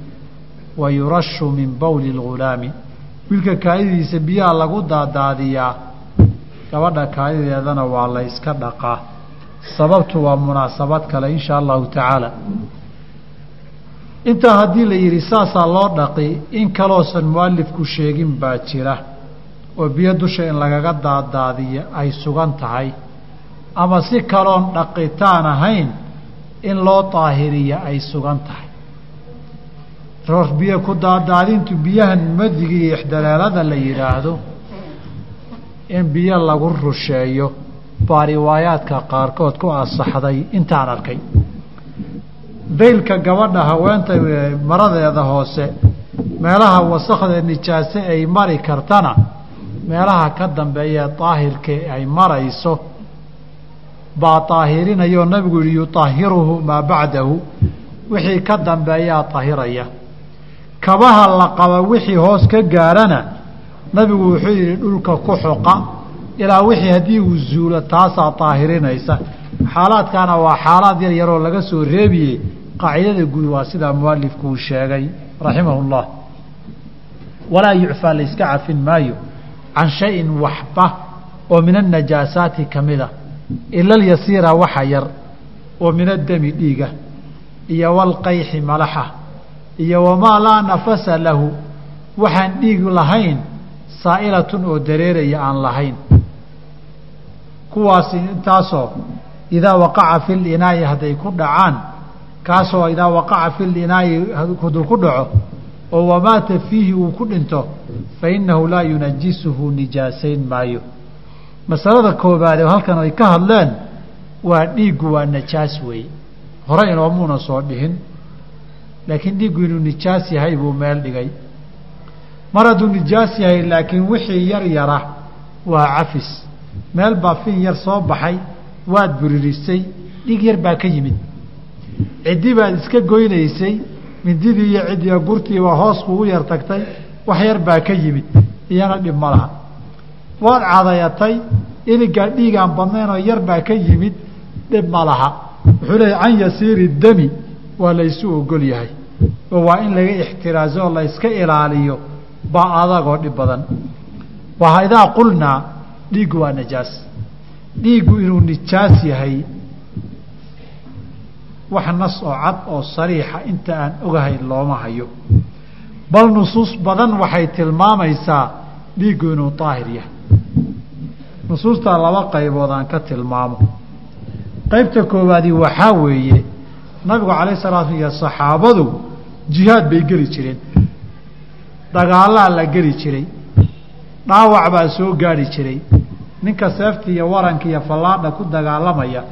wa yurashu min bowli lghulaami. Wiilka kaadidiisa biyaha lagu daadaadiyaa gabadha kaadideedana waa la yska dhaqaa. Sababtu waa munaasabad kale in shaa allahu tacaala. Intaa haddii la yidhi saasaa loo dhaqi in kaloosan mualifku sheegin baa jira oo biyo dusha in lagaga daadaadiyo ay sugan tahay. Ama si kaloon dhaqitaan ahayn in loo daahiriya ay sugan tahay. Roor biyo ku daadaadintu biyahan madiga iyo ixdalaalada la yidhaahdo in biyo lagu rusheeyo baa riwaayaadka qaarkood ku asaxday intaan arkay. Daylka gabadha haweenta maradeeda hoose meelaha wasakda nijaase ay mari kartana meelaha ka dambeeya daahirka ay marayso baa daahirinayoo nabigu yihi yutaahiruhu maa bacdahu. Wixii ka dambeeyaa tahiraya kabaha la qaba wixii hoos ka gaarana nabigu wuxuu yidhi dhulka ku xoqa. Ilaa wixii haddii uu zuulo taasaa daahirinaysa xaalaadkaana waa xaalaad yar yaroo laga soo reebiyey. Qaacidada guud waa sidaa mualifku uu sheegay raximahu llah walaa yucfaa la yska cafin maayo. Can shayin waxba oo min annajaasaati ka mida ila alyasiira waxa yar oo min addami dhiiga iyo walqayxi malaxa iyo wamaa laa nafasa lahu waxaan dhiig lahayn saa'ilatun oo dareeraya aan lahayn. Kuwaasi intaasoo idaa waqaca fi linaa'i hadday ku dhacaan kaasoo idaa waqaca fi linaa'i haduu ku dhaco oo wamaata fiihi uu ku dhinto fa innahu laa yunajisuhu nijaasayn maayo masalada koobaad ee halkan ay ka hadleen waa dhiiggu waa najaas weeye hore inoomuuna soo dhihin laakiin dhiiggu inuu nijaas yahay buu meel dhigay. Mar hadduu nijaas yahay laakiin wixii yar yara waa cafis. Meel baa fin yar soo baxay waad buririsay dhiig yar baa ka yimid. Ciddi baad iska goynaysay mindidii iyo ciddiga gurtiiba hoos kuugu yar tagtay wax yar baa ka yimid. Iyana dhib ma laha waad cadayatay iligaa dhiigaan badnayn oo yar baa ka yimid dhib ma laha. Wuxuu leeyahy can yasiiri dami waa laysu ogol yahay. Oo waa in laga ixtiraaso oo la yska ilaaliyo baa adagoo dhib badan. Waa idaa qulnaa dhiiggu waa najaas. Dhiiggu inuu nijaas yahay wax nas oo cad oo sariixa inta aan ogahay looma hayo. Bal nusuus badan waxay tilmaamaysaa dhiiggu inuu daahir yahay nusuustaa laba qaybood aan ka tilmaamo. Qaybta koowaadi waxaa weeye nabigu calayh salaatu iyo saxaabadu jihaad bay geli jireen. Dagaalaa la geli jiray dhaawac baa soo gaadhi jiray. Ninka seefta iyo waranka iyo fallaadha ku dagaalamaya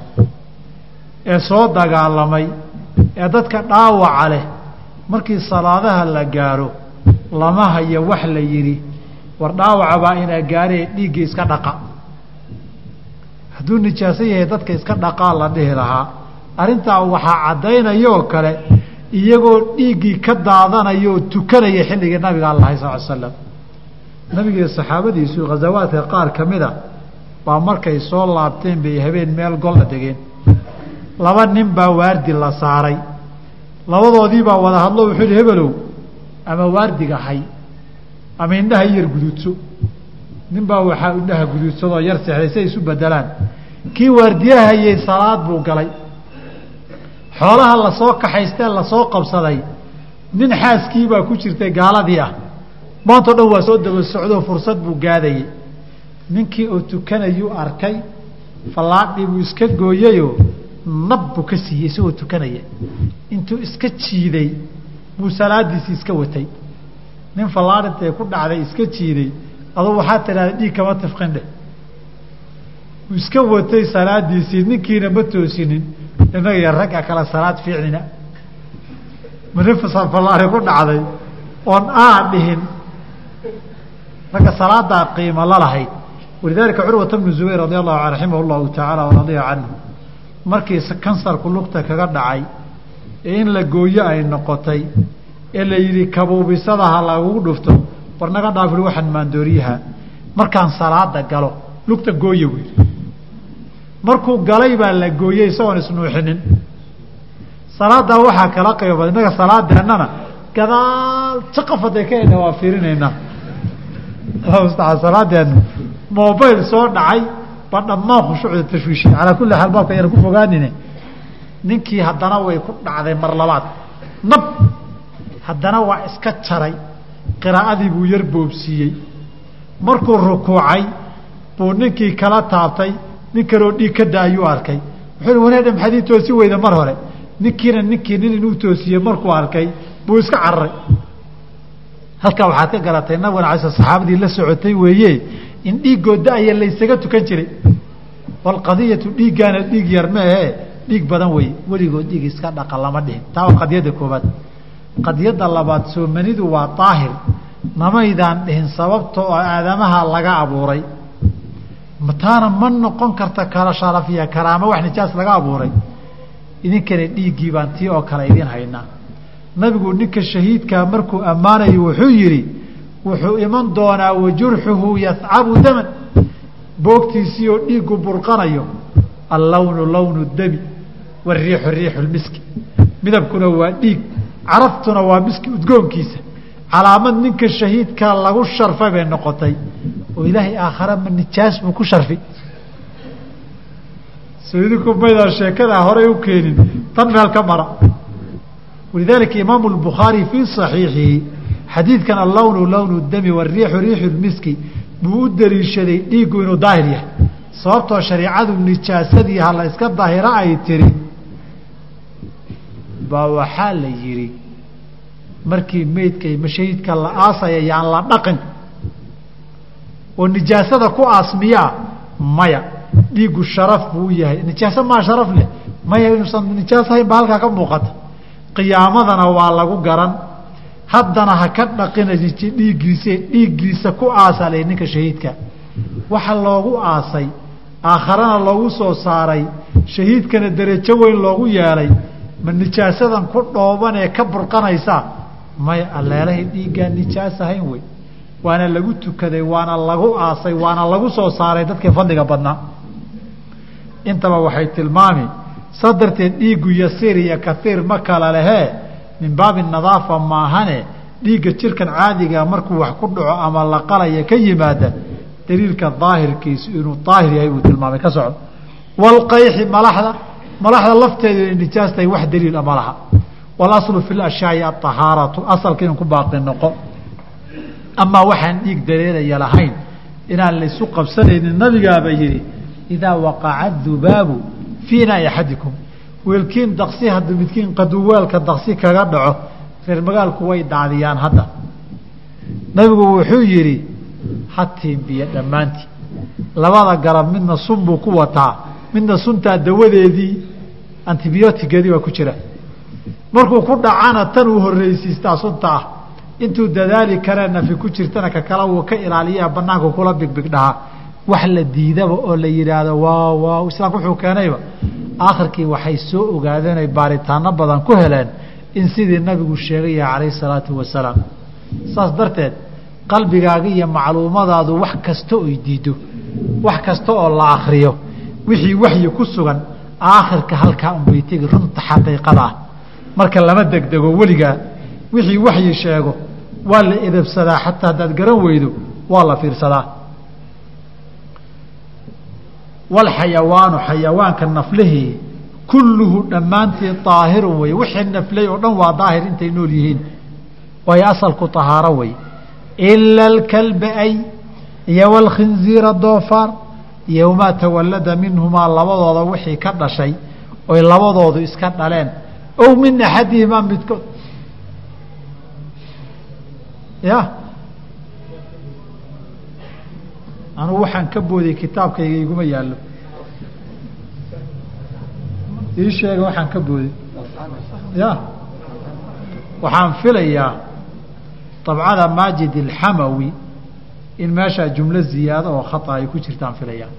ee soo dagaalamay ee dadka dhaawaca leh markii salaadaha la gaaro lama hayo wax la yidhi war dhaawaca baa inaa gaaree dhiigga iska dhaqa. Hadduu nijaaso yahay dadka iska dhaqaa la dhihi lahaa. Arrintaa waxaa caddaynayoo kale iyagoo dhiiggii ka daadanaya oo tukanaya xilligii nabiga allahay sal slam nabigiiyo saxaabadiisu khasawaadka qaar ka mida baa markay soo laabteen bay habeen meel golla degeen. Laba nin baa waardi la saaray. Labadoodii baa wada hadlo wuxuu yihi hebelow ama waardiga hay ama indhaha yar guduudso nin baa waxaa indhaha guduudsadoo yar seexday si ay isu bedelaan kii waardiyahayey salaad buu galay. Xoolaha la soo kaxaystee la soo qabsaday. Nin xaaskiibaa ku jirtay gaaladii ah. Maantao dhan waa soo daba socdoo fursad buu gaadayey. Ninkii oo tukanayuu arkay fallaadhii buu iska gooyeyoo nab buu ka siiyey isagoo tukanaya. Intuu iska jiiday buu salaadiisii iska watay nin fallaadhintay ku dhacday iska jiiday aduu waxaa tidhahda dhiig kama tifqin dheh iska watay salaadiisii ninkiina ma toosinin innaga iyo ragga kale salaad fiicnina. Ma nin fallaari ku dhacday oon aa dhihin ragga salaadaa qiimo la lahayd. Walidaalika curwata bnu zubayr radi allahu an raximah llahu tacaala waradiya canhu markii kansarku lugta kaga dhacay ee in la gooyo ay noqotay ee la yidhi kabuubisada ha lagugu dhufto. War naga dhaafil waxaan maandooriyaha markaan salaada galo lugta gooya buu yidhi markuu galay baa la gooyey isagoon isnuuxinin. Salaadaa waxaa kala qaybo badan innaga salaadeennana gadaal jaqafaday ka mustacaan salaadeenu mobail soo dhacay ba dhammaan khushuucda tashwiishiya calaa kulli xaal baabka ayaan ku fogaanine. Ninkii haddana way ku dhacday mar labaad. Nab haddana waa iska jaray qiraa'adii buu yar boobsiiyey. Markuu rukuucay buu ninkii kala taabtay nin kaloo dhiig ka daayuu arkay. Wuxuu wanaadha maxaad ii toosi weyda mar hore? Ninkiina ninkii nin inuu toosiyey markuu arkay buu iska cararay halkaa waxaad ka garatay nabigana alay saxaabadii la socotay weeye in dhiiggoo da-ya laysaga tukan jiray. Walqadiyatu dhiiggaana dhiig yar meehe dhiig badan wey weligood dhiig iska dhaqa lama dhihin. Taa waa qadiyadda koobaad qadiyadda labaad soomanidu waa daahir namaydaan dhihin sababta oo aadamaha laga abuuray. Taana ma noqon karta kala sharafiya karaamo wax nijaas laga abuuray. Idinkana dhiiggii baan tii oo kale idin haynaa. Nabigu ninka shahiidkaa markuu ammaanayo wuxuu yidhi wuxuu iman doonaa wajurxuhu yascabu daman. Boogtiisii oo dhiigu burqanayo allawnu lawnu dami wariixu riixu lmiski midabkuna waa dhiig caraftuna waa miski udgoonkiisa. Calaamad ninka shahiidkaa lagu sharfay bay noqotay. Oo ilaahay aakhare ma nijaas buu ku sharfi soo idinku maydaan horay u keenin tan meel ka mara. Walidaalika imaamu lbukhaari fii saxiixihi xadiidkan allawnu lawnu dami wariixu riixu lmiski buu u daliishaday dhiiggu inuu daahir yahay. Sababtoo shareicadu nijaasadii ha la iska daahiro ay tiri baa waxaa la yidhi markii meydka mashahidka la aasaya yaan la dhaqin oo nijaasada ku aasmiyaa maya dhiiggu sharaf buu u yahay. Nijaaso maa sharaf leh? Maya inuusan nijaas ahayn ba halkaa ka muuqata. Qiyaamadana waa lagu garan. Haddana ha ka dhaqina dhiiggiise dhiiggiisa ku aasa ninka shahiidka. Waxa loogu aasay aakharana loogu soo saaray shahiidkana derajo weyn loogu yeelay ma nijaasadan ku dhooban ee ka burqanaysaa maya alleelahay dhiiggaan nijaas ahayn wey. Waana lagu tukaday waana lagu aasay waana lagu soo saaray dadkii fadliga badnaa intaba waxay tilmaami saa darteed dhiiggu yasiir iyo kaiir ma kala lehee min baabi nadaafa maahane dhiigga jirkan caadiga markuu wax ku dhaco ama la qalaya ka yimaada daliilka daahirkiisu inuu daahir yahay buu tilmaamay. Ka socdo. Walqayxi malaxda malaxda lafteedu inay nijaas tahay wax daliila ma laha. Walaslu fi lashyaai aahaaratu asalka inuu ku baaqi noqo. Amaa waxaan dhiig dareeraya lahayn inaan laysu qabsanaynin nabigaaba yihi idaa waqaca dubaabu fii inaai axadikum. Weelkiin daqsi hadduu midkiin qaduwaalka daqsi kaga dhaco reer magaalku way daadiyaan hadda. Nabigu wuxuu yidhi ha tiimbiya dhammaantii. Labada garab midna sun buu ku wataa midna suntaa dawadeedii antibiyootigeedii baa ku jira. Markuu ku dhacana tan uu horreysiistaa sunta ah intuu dadaali karee nafi ku jirtana ka kale wuu ka ilaaliyaa banaanku kula bigbig dhahaa wax la diidaba oo la yidhaahdo waa waa islaamku wuxuu keenayba. Aakhirkii waxay soo ogaadeen ay baaritaano badan ku heleen in sidii nabigu sheegaya calayhi salaatu wasalaam. Saas darteed qalbigaaga iyo macluumadaadu wax kasta oy diiddo wax kasta oo la akriyo wixii waxyi ku sugan aakhirka halkaa unbay tegi runta xaqiiqada ah. Marka lama degdego weligaa wixii waxyi sheego waa la edabsadaa xataa haddaad garan weydo waa la fiirsadaa. Walxayawaanu xayawaanka naflihii kulluhu dhammaantii daahirun wey wixii naflay oo dhan waa daahir intay nool yihiin. Waayo asalku tahaaro wey ila alkalba ay iyo walkhinziira doofaar iyo wamaa tawallada minhumaa labadooda wixii ka dhashay oy labadoodu iska dhaleen. Ow min axadihimaa midkood ya? Anugu waxaan ka booday kitaabkayga iguma yaallo. Ii sheega waxaan ka booday ya? Waxaan filayaa dabcada maajid alxamawi in meeshaa jumlo ziyaado oo khata ay ku jirtaan filayaa.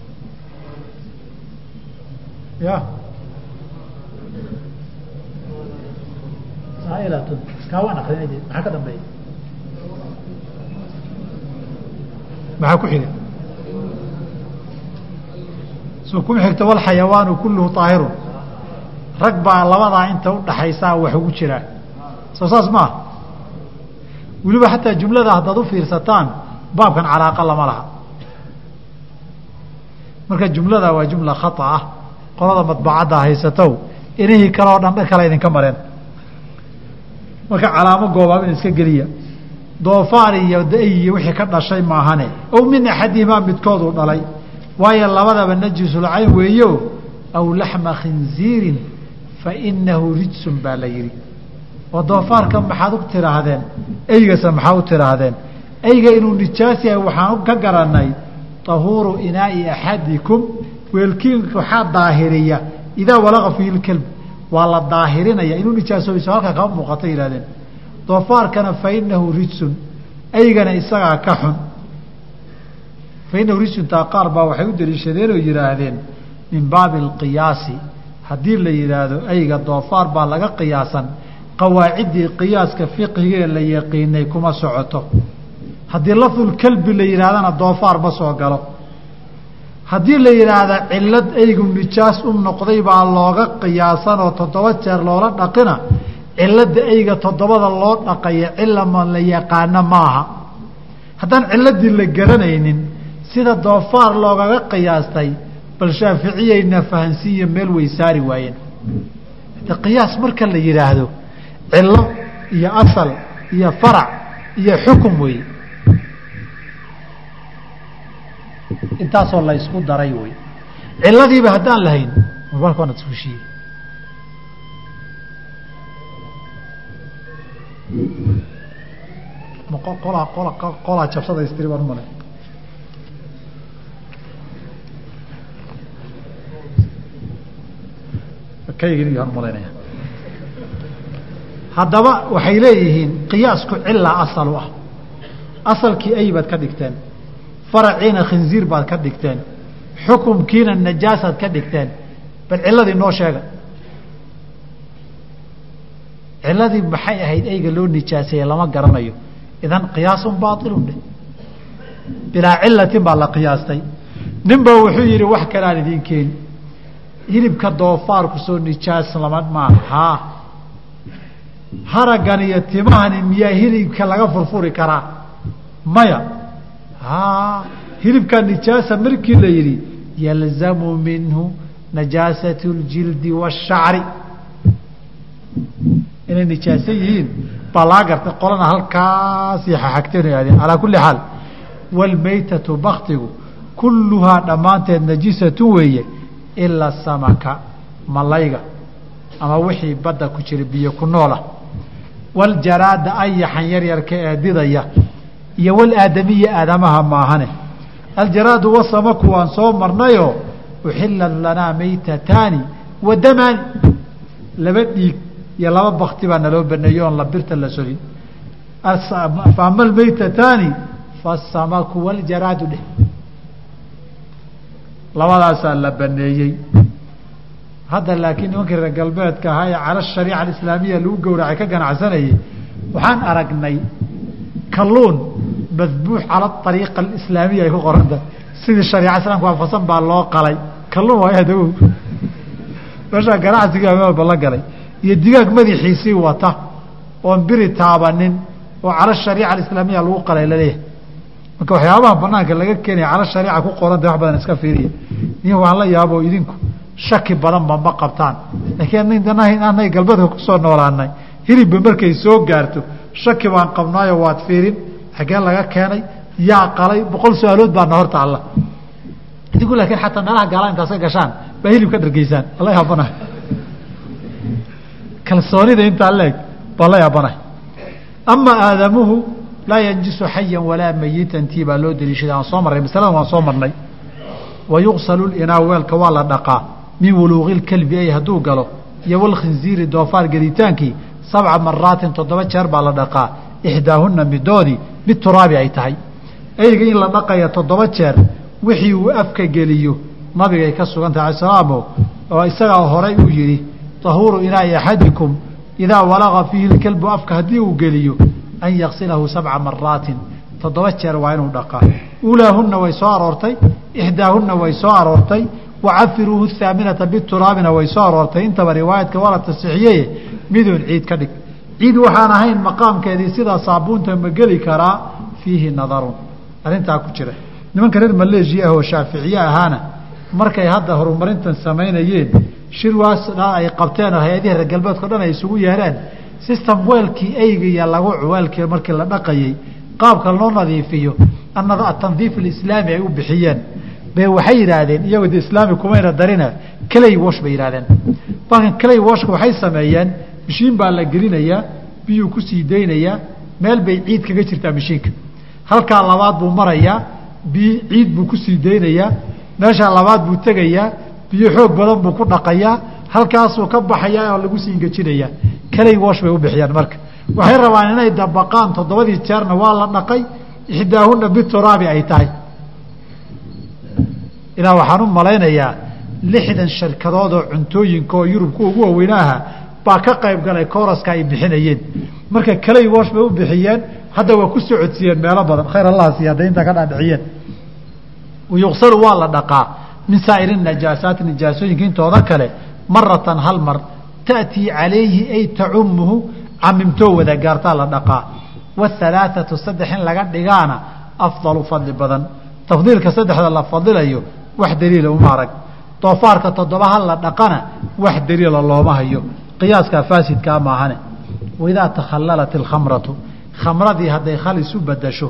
Ya. Akrinay maxaa ka dambeeya maxaa ku xiga soo kuma xigta walxayawaanu kulluhu aahirun rag baa labadaa inta udhaxaysaa wax ugu jiraa soo saas maaha weliba xataa jumlada haddaad u fiirsataan baabkan calaaqa lama laha. Marka jumlada waa jumla khata ah qolada madbacadda haysatow inihii kale oo dhan kale idinka mareen. Marka calaamo goobaabin iska geliya. Doofaar iyo da-y wixii ka dhashay maahane. Ow min axadihimaa midkooduu dhalay. Waayo labadaba najisulcayn weeyo. Aw laxma khinziirin fa inahu rijsun baa la yidhi. Oo doofaarka maxaad u tidhaahdeen eygase maxaa u tidhaahdeen eyga inuu nijaas yahay waxaan ka garanay tahuuru inaai axadikum weelkiin waxaa daahiriya idaa walaqa fiihi lkelb waa la daahirinaya inuu nijaasoobayso halkaa kama muuqata yihahdeen doofaarkana fa inahu rijsun eygana isagaa ka xun. Fa inahu rijsuntaa qaar baa waxay u daliishadeen oo yidhaahdeen min baabi alqiyaasi haddii la yidhaahdo eyga doofaar baa laga qiyaasan qawaaciddii qiyaaska fiqhigee la yaqiinay kuma socoto haddii lafdulkelbi la yidhahdana doofaar ma soo galo. Haddii la yidhaahda cillad eygu nijaas u noqday baa looga qiyaasan oo toddoba jeer loola dhaqina cilladda eyga toddobada loo dhaqaya cilama la yaqaano maaha. Haddaan cilladii la garanaynin sida doofaar loogaga qiyaastay bal shaaficiyayna fahansiiya meel way saari waayeen. De qiyaas marka la yidhaahdo cillo iyo asal iyo farac iyo xukum weeye intaasoo la ysku daray wey ciladiiba haddaan lahayn mobalka waana isfushiye qolaa qola qolaa jabsada istiri baan umale kaygin iyo hormalaynaya haddaba waxay leeyihiin qiyaasku cilaa asal ah. Asalkii ay ka dhigteen faraciina khinziir baad ka dhigteen xukumkiina najaasaad ka dhigteen bal ciladii noo sheega. Ciladii maxay ahayd eyga loo nijaaseeye lama garanayo. Idan qiyaasun baailun dheh. Bilaa cilatin baa la qiyaastay. Nin ba wuxuu yidhi wax kaleaan idiin keeni hilibka doofaarku soo nijaas lama maaha. Haa haraggan iyo timahani miyaa hilibka laga furfuri karaa? Maya hilibkaa nijaasa markii la yidhi yalzamu minhu najaasat اljildi waالshacri inay nijaasan yihiin baa laga gartay qolana halkaasii xaxagteen aadeen alaa kuli xaal wاlmaytatu baktigu kulluhaa dhammaanteed najisatu weeye ilaa samaka malayga ama wixii badda ku jira biyo ku noola waljaraada ayaxan yaryarka ee didaya iyo walaadamiya aadamaha maahane. Aljaraadu wasamaku waan soo marnayoo uxilat lanaa maytataani wa laba dhiig iyo laba bakti baa naloo baneeyo oon la birta la solin faama almaytataani faasamaku waljaraadu dheh. Labadaasaa la baneeyey hadda laakiin nimankii reer galbeedka ahaa ee cala shariica alislaamiya lagu gowracay ka ganacsanayay waxaan aragnay kalluun madbuux cala ariiqa alislaamiya ay ku qoranta. Sidii shariica islaamka waafasan baa loo qalay. Kalluun waay adagow meeshaa ganacsiga meel walba la galay. Iyo digaag madaxiisii wata oon biri taabanin oo cala shariica alislaamiya lagu qalay la leeyahay marka waxyaabaha banaanka laga keenaya cala shariica ku qoranta wax badan iska fiiriya. Nin waan la yaabo idinku shaki badanba ma qabtaan. Laakiin anay galbeedka ku soo noolaanay hilibba markay soo gaarto. Shaki baan qabnaayo waad fiirin xagee laga keenay yaa qalay boqol su'aalood baana horta alla. Idinku laakiin xataa meelaha gaala intaas ka gashaan baa hilib ka dhargeysaan ala yaabanahay kalsoonida intaa leeg baa la yaabanahay ama aadamuhu laa yanjisu xayan walaa mayitan tii baa loo daliishaday aan soo marnay masalada waan soo marnay. Wa linaa weelka waa la dhaqaa. Min wuluuqi lkelbi ay hadduu galo. Iyo walkhinziiri doofaar gelitaankii sabca maraatin toddoba jeer baa la dhaqaa. Ixdaahuna midoodii bituraabi ay tahay. Eyga in la dhaqaya toddoba jeer wixii uu afka geliyo nabigay ka sugan tahay salaamo oo isagaa horay uu yidhi tahuuru inaai axadikum idaa walaqa fiihi lkelbu afka haddii uu geliyo an yaksilahu sabca maraatin toddoba jeer waa inuu dhaqaa. Ulaahunna way soo aroortay ixdaahunna way soo aroortay wacafiruuhu haaminata bituraabina way soo aroortay. Intaba riwaayadka waa la tasixiyeye miduun ciid ka dhig ciid waxaan ahayn maqaamkeedii sidaa saabuunta ma geli karaa? Fiihi nadarun. Arrintaa ku jira. Nimanka reer maleeshiya ah oo shaaficiye ahaana markay hadda horumarintan samaynayeen shir waas ay qabteen oo hay'adihi reer galbeedka o dhan ay isugu yeereen system weelkii eygiya lagu weelkii markii la dhaqayey qaabka loo nadiifiyo atandiif alislaami ay u bixiyeen. Bay waxay yidhaahdeen iyagoo de islaami kumayna darina clay wash bay yidhahdeen balkan clay washka waxay sameeyeen mishiin baa la gelinayaa biyuu ku sii daynayaa meel bay ciid kaga jirtaa mishiinka. Halkaa labaad buu marayaa biy ciid buu ku sii daynayaa meeshaa labaad buu tegayaa biyo xoog badan buu ku dhaqayaa halkaasuu ka baxayaa oo lagu sii ingejinayaa clay wash bay u bixiyaan marka. Waxay rabaan inay dabaqaan toddobadii jeerna waa la dhaqay ixdaahuna bituraabi ay tahay. Ilaa waxaan u malaynayaa lixdan shirkadood oo cuntooyinka oo yurubka ugu waweynaaha baa ka qayb galay kooraska ay bixinayeen. Marka kaley woosh bay u bixiyeen hadda waa ku socodsiiyeen meelo badan. Khayr allah siiya hadday intaa ka dhaadhiciyeen. Yuqsalu waa la dhaqaa min saa'iri najaasaati nijaasooyinka intooda kale maratan hal mar ta'tii calayhi ay tacumuhu camimtoo wada gaartaa la dhaqaa. Wahalaaثatu saddex in laga dhigaana afdalu fadli badan. Tafdiilka saddexda la fadilayo wax daliila uma arag. Doofaarka toddoba hal la dhaqana wax daliila looma hayo qiyaaskaa faasidkaa maahane waidaa takhallalat ilkhamratu khamradii hadday khal isu bedasho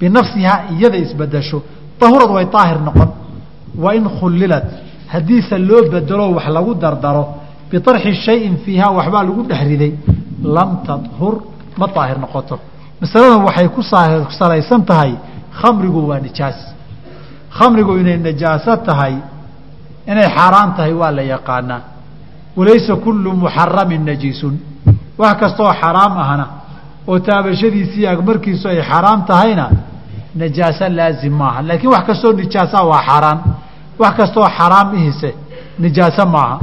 binafsihaa iyada isbedasho dahurad way daahir noqon. Wa in khullilat haddiise loo bedelo wax lagu dardaro biarxi shayin fiihaa waxbaa lagu dhex riday lam tadhur ma daahir noqoto. Masaladan waxay ku salaysan tahay khamrigu waa nijaas. Khamrigu inay najaaso tahay inay xaaraan tahay waa la yaqaanaa walaysa kullu muxaramin najiisun. Wax kastaoo xaraam ahna oo taabashadiisii agmarkiisu ay xaaraam tahayna najaaso laazim maaha. Laakiin wax kastoo nijaasa waa xaaraan wax kastoo xaraam ihise nijaaso maaha.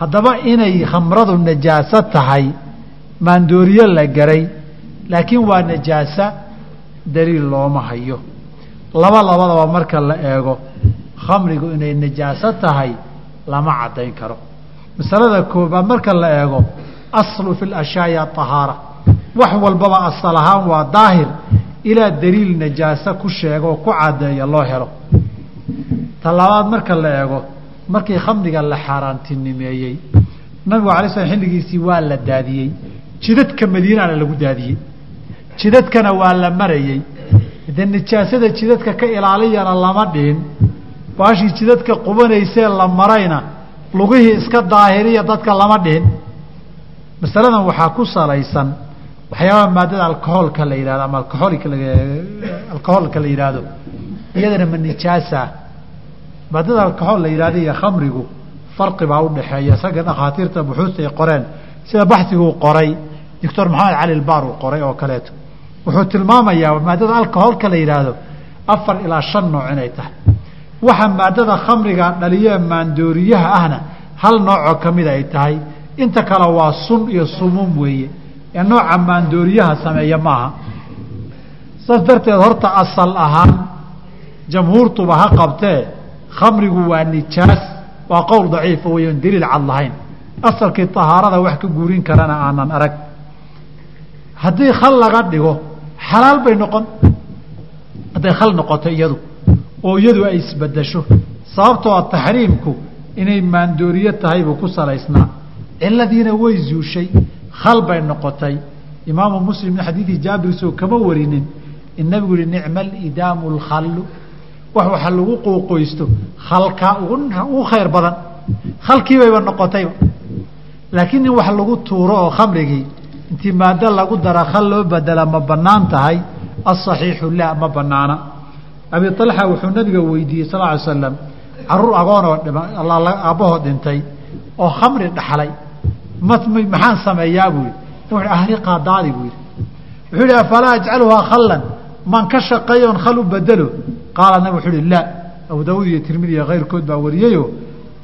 Haddaba inay khamradu najaaso tahay maandooriye la garay laakiin waa najaasa daliil looma hayo. Laba labadaba marka la eego khamrigu inay najaaso tahay lama caddayn karo masalada koobaad marka la eego aslu fi lashyaai ahaara wax walbaba asal ahaan waa daahir ilaa daliil najaaso ku sheega ku caddeeya loo helo. Ta labaad marka la eego markii khamriga la xaaraantinimeeyey nabigu alay slam xilligiisii waa la daadiyey. Jidadka madiinana lagu daadiyey. Jidadkana waa la marayey. De nijaasada jidadka ka ilaaliyana lama dhihin. Baashii jidadka qubanaysee la marayna lugihii iska daahiriya dadka lama dhihin. Masaladan waxaa ku salaysan waxyaabaha maadada alcoholka la yihahdo ama alcoholika alcoholka la yidhaahdo iyadana ma nijaasa. Maadada alcohol la yidhahdo iyo khamrigu farqi baa udhaxeeya isaga dhakhaatiirta buxuusta ay qoreen. Sida baxiguu qoray doctor maxamed cali lbaar uu qoray oo kaleeto. Wuxuu tilmaamayaa maadada alcoholka la yidhaahdo afar ilaa shan nooc inay tahay waxa maadada khamriga dhaliye maandooriyaha ahna hal noocoo kamida ay tahay. Inta kale waa sun iyo sumuum weeye. Ee nooca maandooriyaha sameeya maaha. Saas darteed horta asal ahaan jamhuurtuba ha qabtee khamrigu waa nijaas waa qowl daciifa weyan daliil cad lahayn. Asalkii tahaarada wax ka guurin karana aanan arag. Haddii khal laga dhigo xalaal bay noqon hadday khal noqoto iyadu oo iyadu ay isbedesho. Sababtoo a taxriimku inay maandooriye tahay buu ku salaysnaa. Ciladiina way zuushay khal bay noqotay. Imaamu muslim min xadiidi jaabir soo kama warinin in nabigu yihi nicma alidaamu lkhallu wax waxa lagu quuqoysto khalkaa ugu khayr badan. Khalkiibayba noqotayba laakiin in wax lagu tuuro oo khamrigii intii maado lagu dara khal loo bedela ma bannaan tahay. Asaxiixu la ma banaana abi alxa wuxuu nabiga weydiiyey sal ly slam carruur agoonoo aabbahood dhintay oo khamri dhaxlay maxaan sameeyaa? Buu wuxu ahriqaa daadi buu yihi wuxuu yihi afalaa ajcaluhaa khallan? Maan ka shaqeeyoon khal u bedelo qaala nabig wuxuu ihi laa abu daawuud iyo tirmidi iyo kayrkood baa wariyeyo.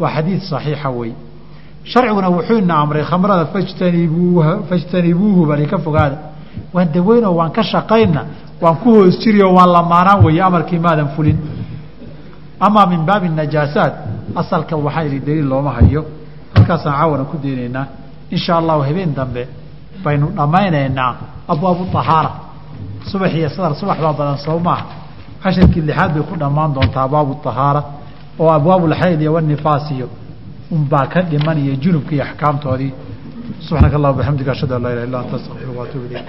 Waa xadiid saxiixa wey. Sharciguna wuxuu ina amray khamrada fajtanibuuhu bani ka fogaada waan daweynoo waan ka shaqayna waan ku hoos jiriyo waan lamaanaan weeye amarkii maadan fulin. Amaa min baabi najaasaat asalka waxaa ihi daliil looma hayo. Halkaasaan caawana ku daynaynaa. Insha allahu habeen dambe baynu dhammaynaynaa abwaabu ahaara subax iyo sadar subax baa badan soo casharkii lixaad bay ku dhammaan doontaa abwaabu ahaara oo abwaabulxayd iyo wanifaas iyo unbaa ka dhiman iyo junubka iyo axkaamtoodii subxaanaka allah bxamdika ashhadu an laa ilah illa anta astaqfiruka waatuub ilayk